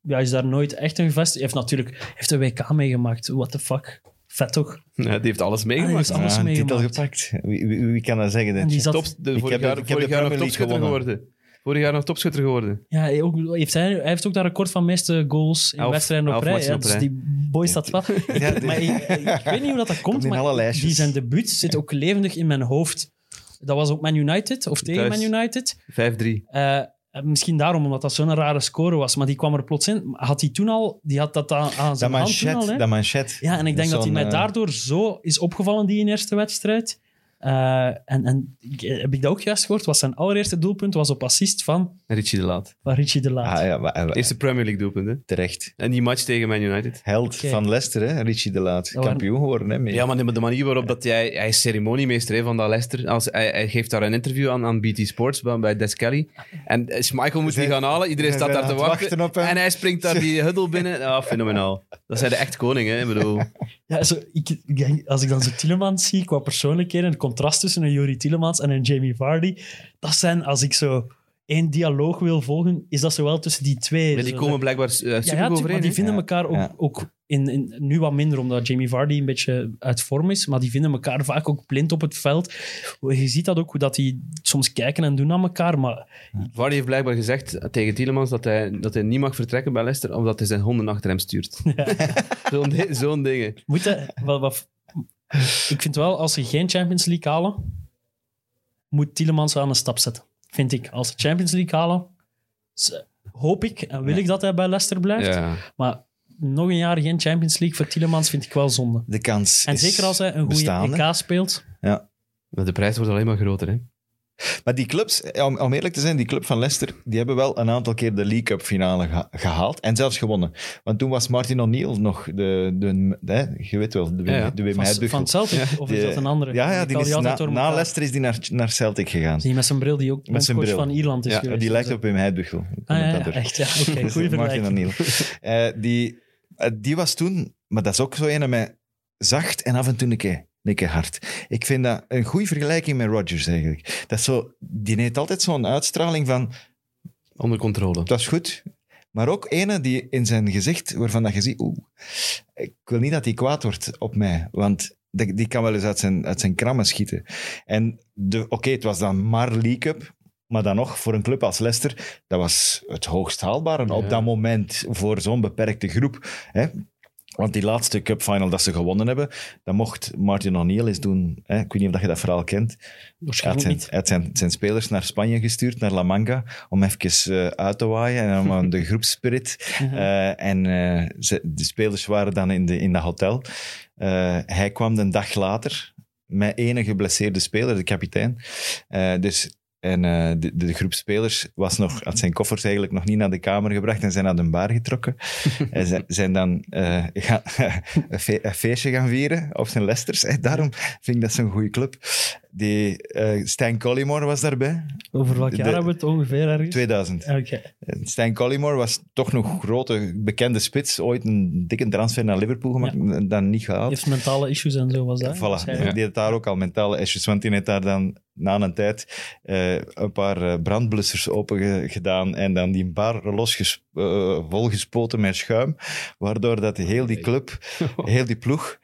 Speaker 4: ja, is daar nooit echt een gevestigd. Hij heeft natuurlijk heeft een WK meegemaakt. What the fuck? Vet toch?
Speaker 3: Ja, die heeft alles
Speaker 4: Ah,
Speaker 3: meegemaakt.
Speaker 4: die heeft alles
Speaker 2: Ja, een titel
Speaker 4: meegemaakt.
Speaker 2: gepakt. Wie, wie, wie kan dat zeggen?
Speaker 4: En die zat-
Speaker 3: Top, de,
Speaker 2: Ik
Speaker 3: vorig
Speaker 2: heb de-
Speaker 3: jaar,
Speaker 2: ik heb
Speaker 3: vorig
Speaker 2: de
Speaker 3: jaar nog topschutter geworden. Vorig jaar nog topschutter geworden.
Speaker 4: Ja, hij, ook, heeft hij, hij heeft ook dat record van meeste goals in
Speaker 3: Elf-
Speaker 4: wedstrijden op rij. Ja, dus die boy staat wel.
Speaker 2: Ja, die-
Speaker 4: maar ik, ik weet niet hoe dat, dat komt, maar die zijn debuut zit ook levendig in mijn hoofd. Dat was ook Man United, of tegen
Speaker 3: Thuis.
Speaker 4: Man United.
Speaker 3: 5-3.
Speaker 4: Eh, misschien daarom, omdat dat zo'n rare score was. Maar die kwam er plots in. Had hij toen al... Die had dat aan, aan
Speaker 2: Dat
Speaker 4: zijn hand toen al,
Speaker 2: manchet.
Speaker 4: hè?
Speaker 2: Dat manchet.
Speaker 4: Ja, en ik denk dat hij mij
Speaker 2: eh,
Speaker 4: daardoor zo is opgevallen, die in eerste wedstrijd. Eh, en heb ik dat ook juist gehoord? Was zijn allereerste doelpunt was op assist van,
Speaker 3: Richie de Laat.
Speaker 4: van Richie de Laat.
Speaker 2: Ah, ja, maar, eh,
Speaker 3: Eerste Premier League doelpunt, hè.
Speaker 2: terecht.
Speaker 3: En die match tegen Man United.
Speaker 2: Held van Leicester, hè? Richie de Laat. Kampioen geworden, hè? mee.
Speaker 3: Ja, maar de, de manier waarop dat hij... Hij is ceremoniemeester hè, van dat Leicester. Als, hij, hij geeft daar een interview aan, aan BT Sports, bij, bij Des Kelly. En eh, Schmeichel moet die gaan halen. Iedereen staat daar te wachten.
Speaker 2: wachten op hem.
Speaker 3: En hij springt daar die huddle binnen. Ah, fenomenaal. Dat zijn de echt koningen, hè. Ik bedoel...
Speaker 4: Ja, zo, ik, als ik dan zo Tielemans zie, qua persoonlijkheden, contrast tussen een Juri Tielemans en een Jamie Vardy, dat zijn, als ik zo één dialoog wil volgen, is dat zowel tussen die twee.
Speaker 3: Maar die
Speaker 4: Zo,
Speaker 3: komen blijkbaar eh, super
Speaker 4: ja, ja, tuurlijk,
Speaker 3: overeen.
Speaker 4: maar die
Speaker 3: hè.
Speaker 4: vinden
Speaker 2: Ja,
Speaker 4: elkaar ook,
Speaker 2: ja.
Speaker 4: ook in, in, nu wat minder, omdat Jamie Vardy een beetje uit vorm is, maar die vinden elkaar vaak ook blind op het veld. Je ziet dat ook, hoe dat die soms kijken en doen aan elkaar, maar
Speaker 3: Vardy heeft blijkbaar gezegd tegen Tielemans dat hij, dat hij niet mag vertrekken bij Leicester, omdat hij zijn honden achter hem stuurt. Zo'n Zo'n dingen.
Speaker 4: moet hij- wat, wat, ik vind wel, als ze geen Champions League halen, moet Tielemans aan een stap zetten. Vind ik. Als ze Champions League halen, hoop ik en wil ik dat hij bij Leicester blijft.
Speaker 3: Ja.
Speaker 4: Maar nog een jaar geen Champions League voor Tielemans vind ik wel zonde.
Speaker 2: De kans
Speaker 4: En
Speaker 2: is
Speaker 4: zeker als hij een goede. EK speelt.
Speaker 2: Ja.
Speaker 3: Maar de prijs wordt alleen maar groter, hè.
Speaker 2: Maar die clubs, om, om eerlijk te zijn, die club van Leicester, die hebben wel een aantal keer de League Cup finale geha- gehaald en zelfs gewonnen. Want toen was Martin O'Neill nog de, de, de, je weet wel, de,
Speaker 3: Ja, ja.
Speaker 2: de Wim
Speaker 4: Van, van Celtic, of is
Speaker 2: Die-
Speaker 4: dat een andere?
Speaker 2: Ja, die is
Speaker 4: altijd
Speaker 2: na. Leicester is die naar, naar Celtic gegaan.
Speaker 4: Die met zijn bril, die ook
Speaker 2: Met zijn bril.
Speaker 4: van Ierland is
Speaker 2: Ja,
Speaker 4: geweest.
Speaker 2: die lijkt op Wim Heidbuchel.
Speaker 4: Ah, ja, echt, ja. Oké, goede
Speaker 2: Martin. O'Neill. Eh, die, eh, die was toen, maar dat is ook zo een met zacht en af en toe een keer, keer hard. Ik vind dat een goede vergelijking met Rodgers eigenlijk. Dat zo, die heeft altijd zo'n uitstraling van,
Speaker 3: Onder controle.
Speaker 2: dat is goed. Maar ook ene die in zijn gezicht, waarvan dat je ziet, oeh, ik wil niet dat hij kwaad wordt op mij, want die, die kan wel eens uit zijn, uit zijn krammen schieten. En de- oké, het was dan maar League Cup, maar dan nog, voor een club als Leicester, dat was het hoogst haalbare
Speaker 3: Ja.
Speaker 2: op dat moment voor zo'n beperkte groep. Hè? Want die laatste cup final dat ze gewonnen hebben, dat mocht Martin O'Neill eens doen. Hè? Ik weet niet of je dat verhaal kent. Hij had
Speaker 4: Waarschijnlijk
Speaker 2: zijn, hij had zijn, zijn spelers naar Spanje gestuurd, naar La Manga, om even eh, uit te waaien en om aan de groepspirit. Eh, en eh, ze, de spelers waren dan in, de, in dat hotel. Hij kwam een dag later met enige geblesseerde speler, de kapitein. Dus, en eh, de, de groep spelers was nog, had zijn koffers eigenlijk nog niet naar de kamer gebracht en zijn naar de bar getrokken. en zijn, zijn dan eh, gaan- een, fe- een feestje gaan vieren op zijn Leicesters. Eh, daarom vind ik dat zo'n goede club. Die, eh, Stijn Collymore was daarbij,
Speaker 4: Over welk jaar
Speaker 2: de-
Speaker 4: hebben we het ongeveer ergens?
Speaker 2: 2000.
Speaker 4: Oké.
Speaker 2: Stijn Collymore was toch nog grote, bekende spits. Ooit een dikke transfer naar Liverpool gemaakt, dan niet gehaald.
Speaker 4: heeft mentale issues en zo was dat.
Speaker 2: Voilà,
Speaker 4: waarschijnlijk.
Speaker 2: die had daar ook al mentale issues, want die heeft daar dan na een tijd eh, een paar eh, brandblussers open ge- gedaan en dan die bar losges, eh, volgespoten met schuim, waardoor dat heel die club, heel die ploeg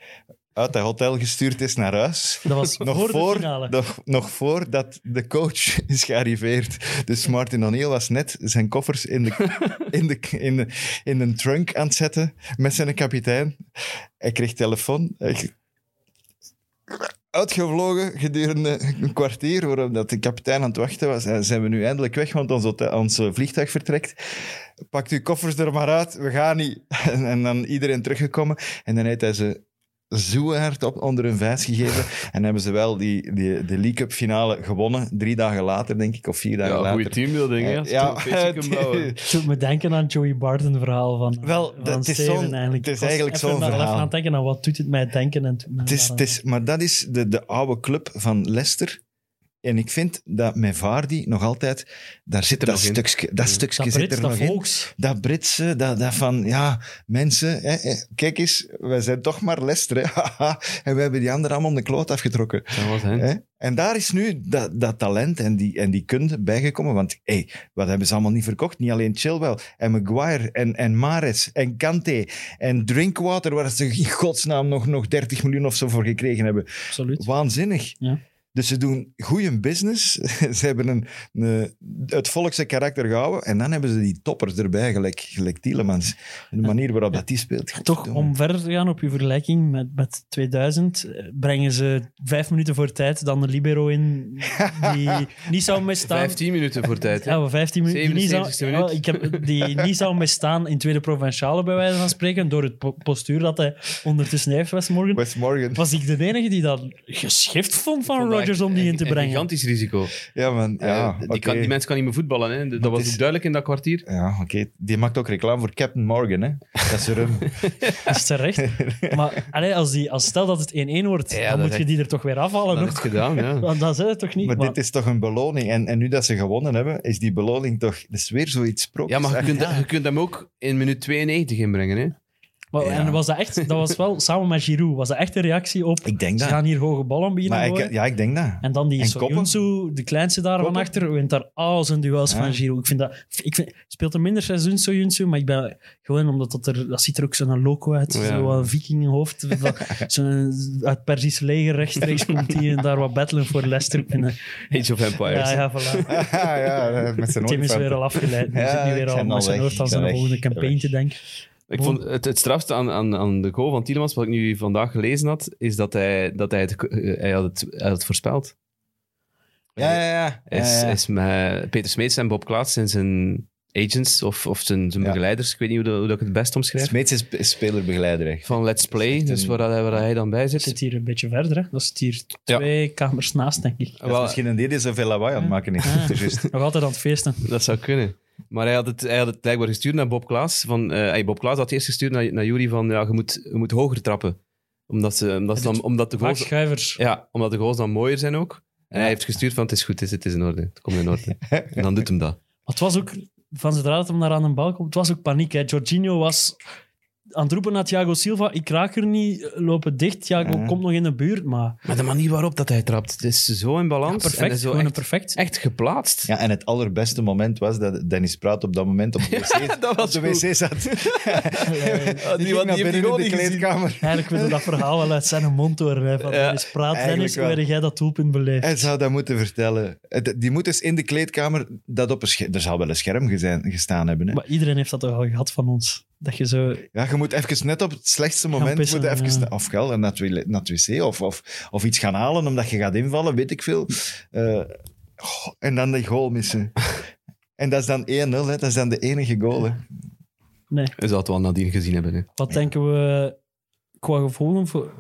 Speaker 2: uit dat hotel gestuurd is naar huis.
Speaker 4: Dat was
Speaker 2: Nog
Speaker 4: voor
Speaker 2: voor,
Speaker 4: de finale.
Speaker 2: nog, nog voordat de coach is gearriveerd. Dus Martin O'Neill was net zijn koffers in de, in, de, in, de, in een trunk aan het zetten met zijn kapitein. Hij kreeg telefoon. Hij- Uitgevlogen gedurende een kwartier, waarop dat de kapitein aan het wachten was. En zijn we nu eindelijk weg, want ons eh, vliegtuig vertrekt. Pakt uw koffers er maar uit, we gaan niet. En, en dan iedereen teruggekomen. En dan heeft hij ze zo hard op onder hun vijs gegeven. En hebben ze wel die, die, de League Cup finale gewonnen. Drie dagen later, denk ik, of vier dagen
Speaker 3: Ja,
Speaker 2: later.
Speaker 3: goede teambuilding, hè.
Speaker 2: Eh, ja.
Speaker 4: Het doet me denken aan Joey Barton verhaal van,
Speaker 2: Wel,
Speaker 4: van
Speaker 2: dat is
Speaker 4: Steven eigenlijk.
Speaker 2: het is
Speaker 4: Ik
Speaker 2: eigenlijk
Speaker 4: even
Speaker 2: zo'n verhaal.
Speaker 4: even aan het denken aan wat doet het mij denken. En
Speaker 2: Het is, het is, maar dat is de, de oude club van Leicester en ik vind dat met Vardy nog altijd, daar zit
Speaker 3: er
Speaker 2: dat
Speaker 3: nog in.
Speaker 2: stukje, dat stukje
Speaker 4: Dat
Speaker 2: zit
Speaker 4: Brits,
Speaker 2: er
Speaker 4: dat
Speaker 2: nog in. Dat Britse, dat, dat van, ja, mensen, hè, hè, kijk eens, wij zijn toch maar Leicester, hè, en we hebben die anderen allemaal de kloot afgetrokken.
Speaker 3: Dat was hè.
Speaker 2: Hè? En daar is nu dat, dat talent en die, en die kunde bijgekomen. Want hey, wat hebben ze allemaal niet verkocht? Niet alleen Chilwell en Maguire en, en Mares en Kante en Drinkwater, waar ze in godsnaam nog, nog 30 miljoen of zo voor gekregen hebben.
Speaker 4: Absoluut.
Speaker 2: Waanzinnig.
Speaker 4: Ja.
Speaker 2: Dus ze doen goede business. ze hebben een, een, het volkse karakter gehouden. En dan hebben ze die toppers erbij, gelijk, gelijk Tielemans. De manier waarop dat die speelt.
Speaker 4: Toch, om verder te gaan op je vergelijking met, met 2000, eh, brengen ze vijf minuten voor tijd dan een libero in die niet zou misstaan.
Speaker 3: 15 minuten voor tijd. hè.
Speaker 4: Ja, maar 15 minuten. Die niet zou,
Speaker 3: 77e minuut.
Speaker 4: ja, ik heb, die niet zou misstaan in tweede provinciale, bij wijze van spreken, door het po- postuur dat hij ondertussen heeft, Westmorgan.
Speaker 2: Wes Morgan.
Speaker 4: Was ik de enige die dat geschift vond van
Speaker 3: Ik
Speaker 4: om die
Speaker 3: een-
Speaker 4: in te
Speaker 3: een
Speaker 4: brengen?
Speaker 3: gigantisch risico.
Speaker 2: Ja, man. Ja,
Speaker 3: Eh, die, kan, die mensen kan niet meer voetballen. Hè. Dat was
Speaker 2: is-
Speaker 3: ook duidelijk in dat kwartier.
Speaker 2: Ja, oké. Die maakt ook reclame voor Captain Morgan, hè. Dat is hem.
Speaker 4: Dat is terecht. Maar allee, als, die, als stel dat het 1-1 wordt,
Speaker 3: Ja,
Speaker 4: dan moet je die er toch weer afhalen.
Speaker 3: Dat
Speaker 4: nog.
Speaker 3: is gedaan, ja.
Speaker 4: Want dat is het toch niet?
Speaker 2: Maar
Speaker 4: Maar-
Speaker 2: dit is toch een beloning. En, en nu dat ze gewonnen hebben, is die beloning toch... Dat is weer zoiets sprookjes.
Speaker 3: Ja, maar je kunt, je kunt hem ook in minuut 92 inbrengen. Hè.
Speaker 4: En was dat echt, dat was wel samen met Giroud, was dat echt een reactie op.
Speaker 2: Ik denk
Speaker 4: Ze
Speaker 2: dat.
Speaker 4: gaan hier hoge ballen beginnen
Speaker 2: Maar
Speaker 4: gooien.
Speaker 2: ik, ja, ik denk dat.
Speaker 4: En dan die
Speaker 2: En koppen?
Speaker 4: Soyuncu, de kleinste daar van
Speaker 2: Koppen?
Speaker 4: achter, wint daar al zijn duels
Speaker 2: Ja.
Speaker 4: van Giroud. Ik vind dat... Ik vind, speelt een minder seizoen Soyuncu, maar ik ben gewoon omdat dat er... Dat ziet er ook zo'n loco uit,
Speaker 3: Ja.
Speaker 4: zo'n vikingenhoofd. van- Zo'n uit Persisch leger rechtstreeks komt hij en daar wat battelen voor Leicester. Ik vind dat-
Speaker 3: Age of Empires.
Speaker 4: Ja, ja, voilà.
Speaker 2: ja, met zijn
Speaker 4: Tim is weer al afgeleid. Hij
Speaker 2: Ja,
Speaker 4: zit nu
Speaker 2: ik
Speaker 4: weer al
Speaker 2: ben al
Speaker 4: met zijn
Speaker 2: weg,
Speaker 4: hoofd aan
Speaker 2: ik
Speaker 4: zijn volgende
Speaker 2: weg.
Speaker 4: te denken.
Speaker 3: Ik vond het, het strafste aan, aan, aan de goal van Tielemans, wat ik nu vandaag gelezen had, is dat hij, dat hij, het, eh, hij, had, het, hij had het voorspeld.
Speaker 2: Ja, ja, ja.
Speaker 3: Hij is,
Speaker 2: Ja, ja.
Speaker 3: hij is met Peter Smeets en Bob Klaas zijn zijn agents of, of zijn, zijn
Speaker 2: Ja.
Speaker 3: begeleiders, ik weet niet hoe, dat- hoe dat ik het best omschrijf,
Speaker 2: Smeets is, spelerbegeleider. echt.
Speaker 3: van Let's Play, dus
Speaker 2: een-
Speaker 3: waar, hij- waar hij dan bij
Speaker 4: Dat
Speaker 3: zit.
Speaker 4: zit hier een beetje verder. Hè. Dat zit hier
Speaker 3: Ja.
Speaker 4: twee kamers naast, denk ik.
Speaker 2: Dat is
Speaker 3: Wel,
Speaker 2: misschien een die die zoveel lawaai aan het maken is.
Speaker 4: Ah.
Speaker 2: Is.
Speaker 4: Nog altijd aan het feesten.
Speaker 3: Dat zou kunnen. Maar hij had het, hij had het blijkbaar gestuurd naar Bob Klaas. Van, eh, hey, Bob Klaas had eerst gestuurd naar, naar Jury van ja, je, moet, je moet hoger trappen. Omdat, ze, omdat, ze dan, omdat, de goals, ja, omdat de goals dan mooier zijn ook. En hij heeft gestuurd van het is goed, het is, het is in orde. Het komt in orde. En dan doet hem dat.
Speaker 4: Maar het was ook, van zodra dat hem daar aan de bal komt, het was ook paniek. Hè. Jorginho was aan het roepen naar Thiago Silva, ik raak er niet, lopen dicht. Thiago
Speaker 2: Ja.
Speaker 4: komt nog in de buurt, maar
Speaker 3: Maar de manier waarop dat hij trapt, het is zo in balans. en
Speaker 4: perfect.
Speaker 3: zo
Speaker 4: Gewoon een
Speaker 3: echt,
Speaker 4: perfect.
Speaker 3: echt geplaatst.
Speaker 2: Ja, en het allerbeste moment was dat Dennis Praat op dat moment op de wc,
Speaker 3: Dat was
Speaker 2: op de wc zat.
Speaker 3: die
Speaker 2: Die
Speaker 3: had-
Speaker 2: ging naar
Speaker 3: die heeft
Speaker 2: binnen
Speaker 3: die
Speaker 2: in de
Speaker 3: gezien.
Speaker 2: kleedkamer.
Speaker 4: Eigenlijk wilde dat verhaal wel uit zijn mond horen. Hè, van,
Speaker 3: Ja,
Speaker 4: Dennis Praat, Dennis, hoe jij dat doelpunt beleefd?
Speaker 2: Hij zou dat moeten vertellen. Die moet eens in de kleedkamer dat op een scherm... Er zal wel een scherm gestaan hebben. Hè?
Speaker 4: Maar iedereen heeft dat toch al gehad van ons. Dat je zo...
Speaker 2: Ja, je moet even net op het slechtste moment...
Speaker 4: pissen,
Speaker 2: moet even,
Speaker 4: ja.
Speaker 2: Of gel, naar het wc of, of, of iets gaan halen omdat je gaat invallen, weet ik veel. Eh, en dan de goal missen. En dat is dan 1-0, hè. dat is dan de enige goal. Hè.
Speaker 4: Nee.
Speaker 3: Je zou het wel nadien gezien hebben. Hè.
Speaker 4: Wat denken we qua gevolgen? Voor,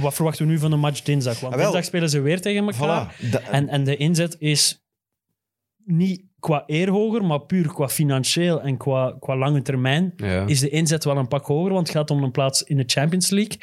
Speaker 4: wat verwachten we nu van de match dinsdag? Want
Speaker 2: Ah, wel.
Speaker 4: dinsdag spelen ze weer tegen elkaar.
Speaker 2: Voilà.
Speaker 4: En, en de inzet is niet qua eer hoger, maar puur qua financieel en qua, qua lange termijn
Speaker 3: Ja.
Speaker 4: is de inzet wel een pak hoger, want het gaat om een plaats in de Champions League.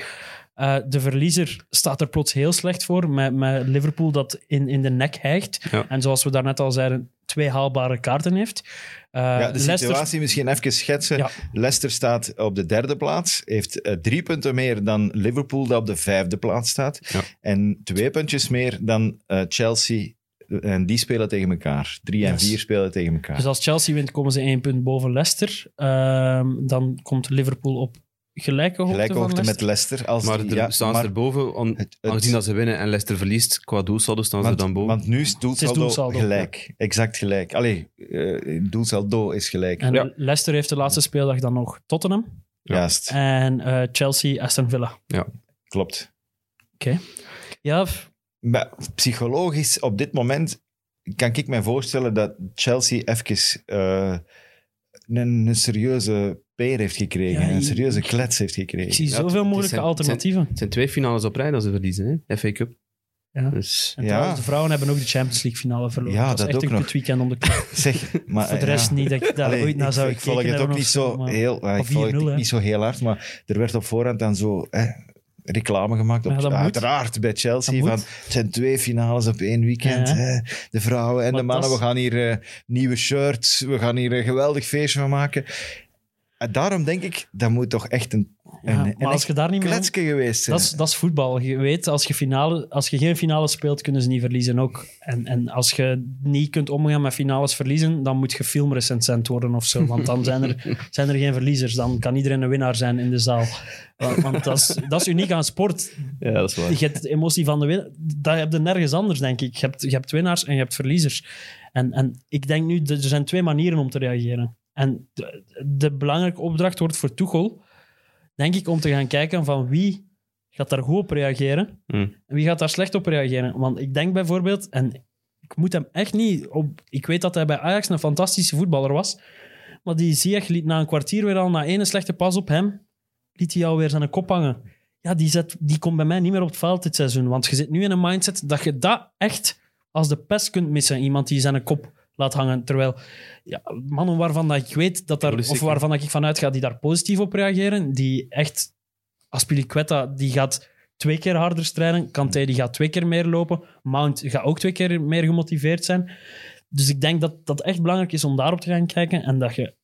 Speaker 4: Eh, de verliezer staat er plots heel slecht voor, met, met Liverpool dat in, in de nek hijgt.
Speaker 3: Ja.
Speaker 4: En zoals we daarnet al zeiden, twee haalbare kaarten heeft. Eh,
Speaker 2: ja, de
Speaker 4: Leicester-
Speaker 2: situatie misschien even schetsen.
Speaker 4: Ja.
Speaker 2: Leicester staat op de derde plaats, heeft eh, drie punten meer dan Liverpool, dat op de vijfde plaats staat.
Speaker 3: Ja.
Speaker 2: En twee puntjes meer dan eh, Chelsea. En die spelen tegen elkaar. Drie en
Speaker 4: Yes.
Speaker 2: vier spelen tegen elkaar.
Speaker 4: Dus als Chelsea wint, komen ze één punt boven Leicester. Ehm, dan komt Liverpool op gelijke hoogte
Speaker 2: Gelijke
Speaker 4: van
Speaker 2: hoogte met
Speaker 4: Leicester.
Speaker 2: Als
Speaker 3: Maar
Speaker 2: die-
Speaker 3: er
Speaker 2: ja,
Speaker 3: staan
Speaker 2: maar
Speaker 3: ze erboven. On,
Speaker 2: het- het-
Speaker 3: aangezien dat ze winnen en Leicester verliest, qua doelsaldo staan ze dan boven.
Speaker 2: want nu is doelsaldo,
Speaker 4: doelsaldo,
Speaker 2: gelijk. Exact gelijk. Allee, eh, doelsaldo is gelijk.
Speaker 4: En
Speaker 3: Ja.
Speaker 4: Leicester heeft de laatste speeldag dan nog Tottenham.
Speaker 2: Juist,
Speaker 4: En eh, Chelsea, Aston Villa.
Speaker 2: klopt.
Speaker 4: Ja, f-
Speaker 2: Maar psychologisch, op dit moment, kan ik me voorstellen dat Chelsea even eh, een, een serieuze peer heeft gekregen.
Speaker 4: Ja,
Speaker 2: een serieuze klets heeft gekregen.
Speaker 4: ik zie zoveel
Speaker 3: het
Speaker 4: mogelijke
Speaker 3: zijn-
Speaker 4: alternatieven.
Speaker 3: Het zijn twee finales op rij dat ze verliezen, hè? FA Cup.
Speaker 4: Ja.
Speaker 3: Dus,
Speaker 4: En
Speaker 2: Ja.
Speaker 4: trouwens, de vrouwen hebben ook de Champions League finale verloren.
Speaker 2: Ja,
Speaker 4: dat is
Speaker 2: dat
Speaker 4: echt
Speaker 2: ook
Speaker 4: een
Speaker 2: nog.
Speaker 4: weekend om de club.
Speaker 2: Zeg, maar,
Speaker 4: Voor de rest
Speaker 2: ja.
Speaker 4: niet dat ik daar
Speaker 2: Allee,
Speaker 4: ooit naar zou
Speaker 2: ik volg het ook niet zo
Speaker 4: maar-
Speaker 2: heel... ja, Ik
Speaker 4: Of
Speaker 2: volg
Speaker 4: 4-0,
Speaker 2: het
Speaker 4: hè.
Speaker 2: niet zo heel hard, maar er werd op voorhand dan zo... Hè, reclame gemaakt. Op,
Speaker 4: Ja, moet.
Speaker 2: uiteraard bij Chelsea. Van, het zijn twee finales op één weekend.
Speaker 4: Ja.
Speaker 2: hè. De vrouwen en
Speaker 4: Maar
Speaker 2: de mannen. We gaan hier eh, nieuwe shirts. We gaan hier een geweldig feestje van maken. En daarom denk ik, dat moet toch echt een,
Speaker 4: Ja,
Speaker 2: een,
Speaker 4: maar
Speaker 2: een
Speaker 4: als
Speaker 2: echt
Speaker 4: je daar niet mee...
Speaker 2: kletsje geweest zijn.
Speaker 4: Dat is, dat is voetbal. Je weet, als je, finale, als je geen finale speelt, kunnen ze niet verliezen ook. En, en als je niet kunt omgaan met finales verliezen, dan moet je filmrecensent worden of zo. Want dan zijn er, zijn er geen verliezers. Dan kan iedereen een winnaar zijn in de zaal. Want, want dat, is, dat is uniek aan sport.
Speaker 3: Ja, dat is waar.
Speaker 4: Je hebt de emotie van de winnaar. Dat heb je nergens anders, denk ik. Je hebt, je hebt winnaars en je hebt verliezers. En, en ik denk nu, er zijn twee manieren om te reageren. En de, de belangrijke opdracht wordt voor Tuchel, denk ik, om te gaan kijken van wie gaat daar goed op reageren
Speaker 3: Hmm.
Speaker 4: en wie gaat daar slecht op reageren. Want ik denk bijvoorbeeld, en ik moet hem echt niet op... Ik weet dat hij bij Ajax een fantastische voetballer was, maar die Ziyech liet na een kwartier weer al, na ene slechte pas op hem, liet hij alweer zijn kop hangen. Ja, die, zet, die komt bij mij niet meer op het veld dit seizoen. Want je zit nu in een mindset dat je dat echt als de pest kunt missen. Iemand die zijn kop laat hangen. Terwijl ja, mannen waarvan dat ik weet dat daar, of waarvan dat ik vanuit ga die daar positief op reageren, die echt, Aspilicueta, die gaat twee keer harder strijden. Kanté, die gaat twee keer meer lopen. Mount gaat ook twee keer meer gemotiveerd zijn. Dus ik denk dat dat echt belangrijk is om daarop te gaan kijken en dat je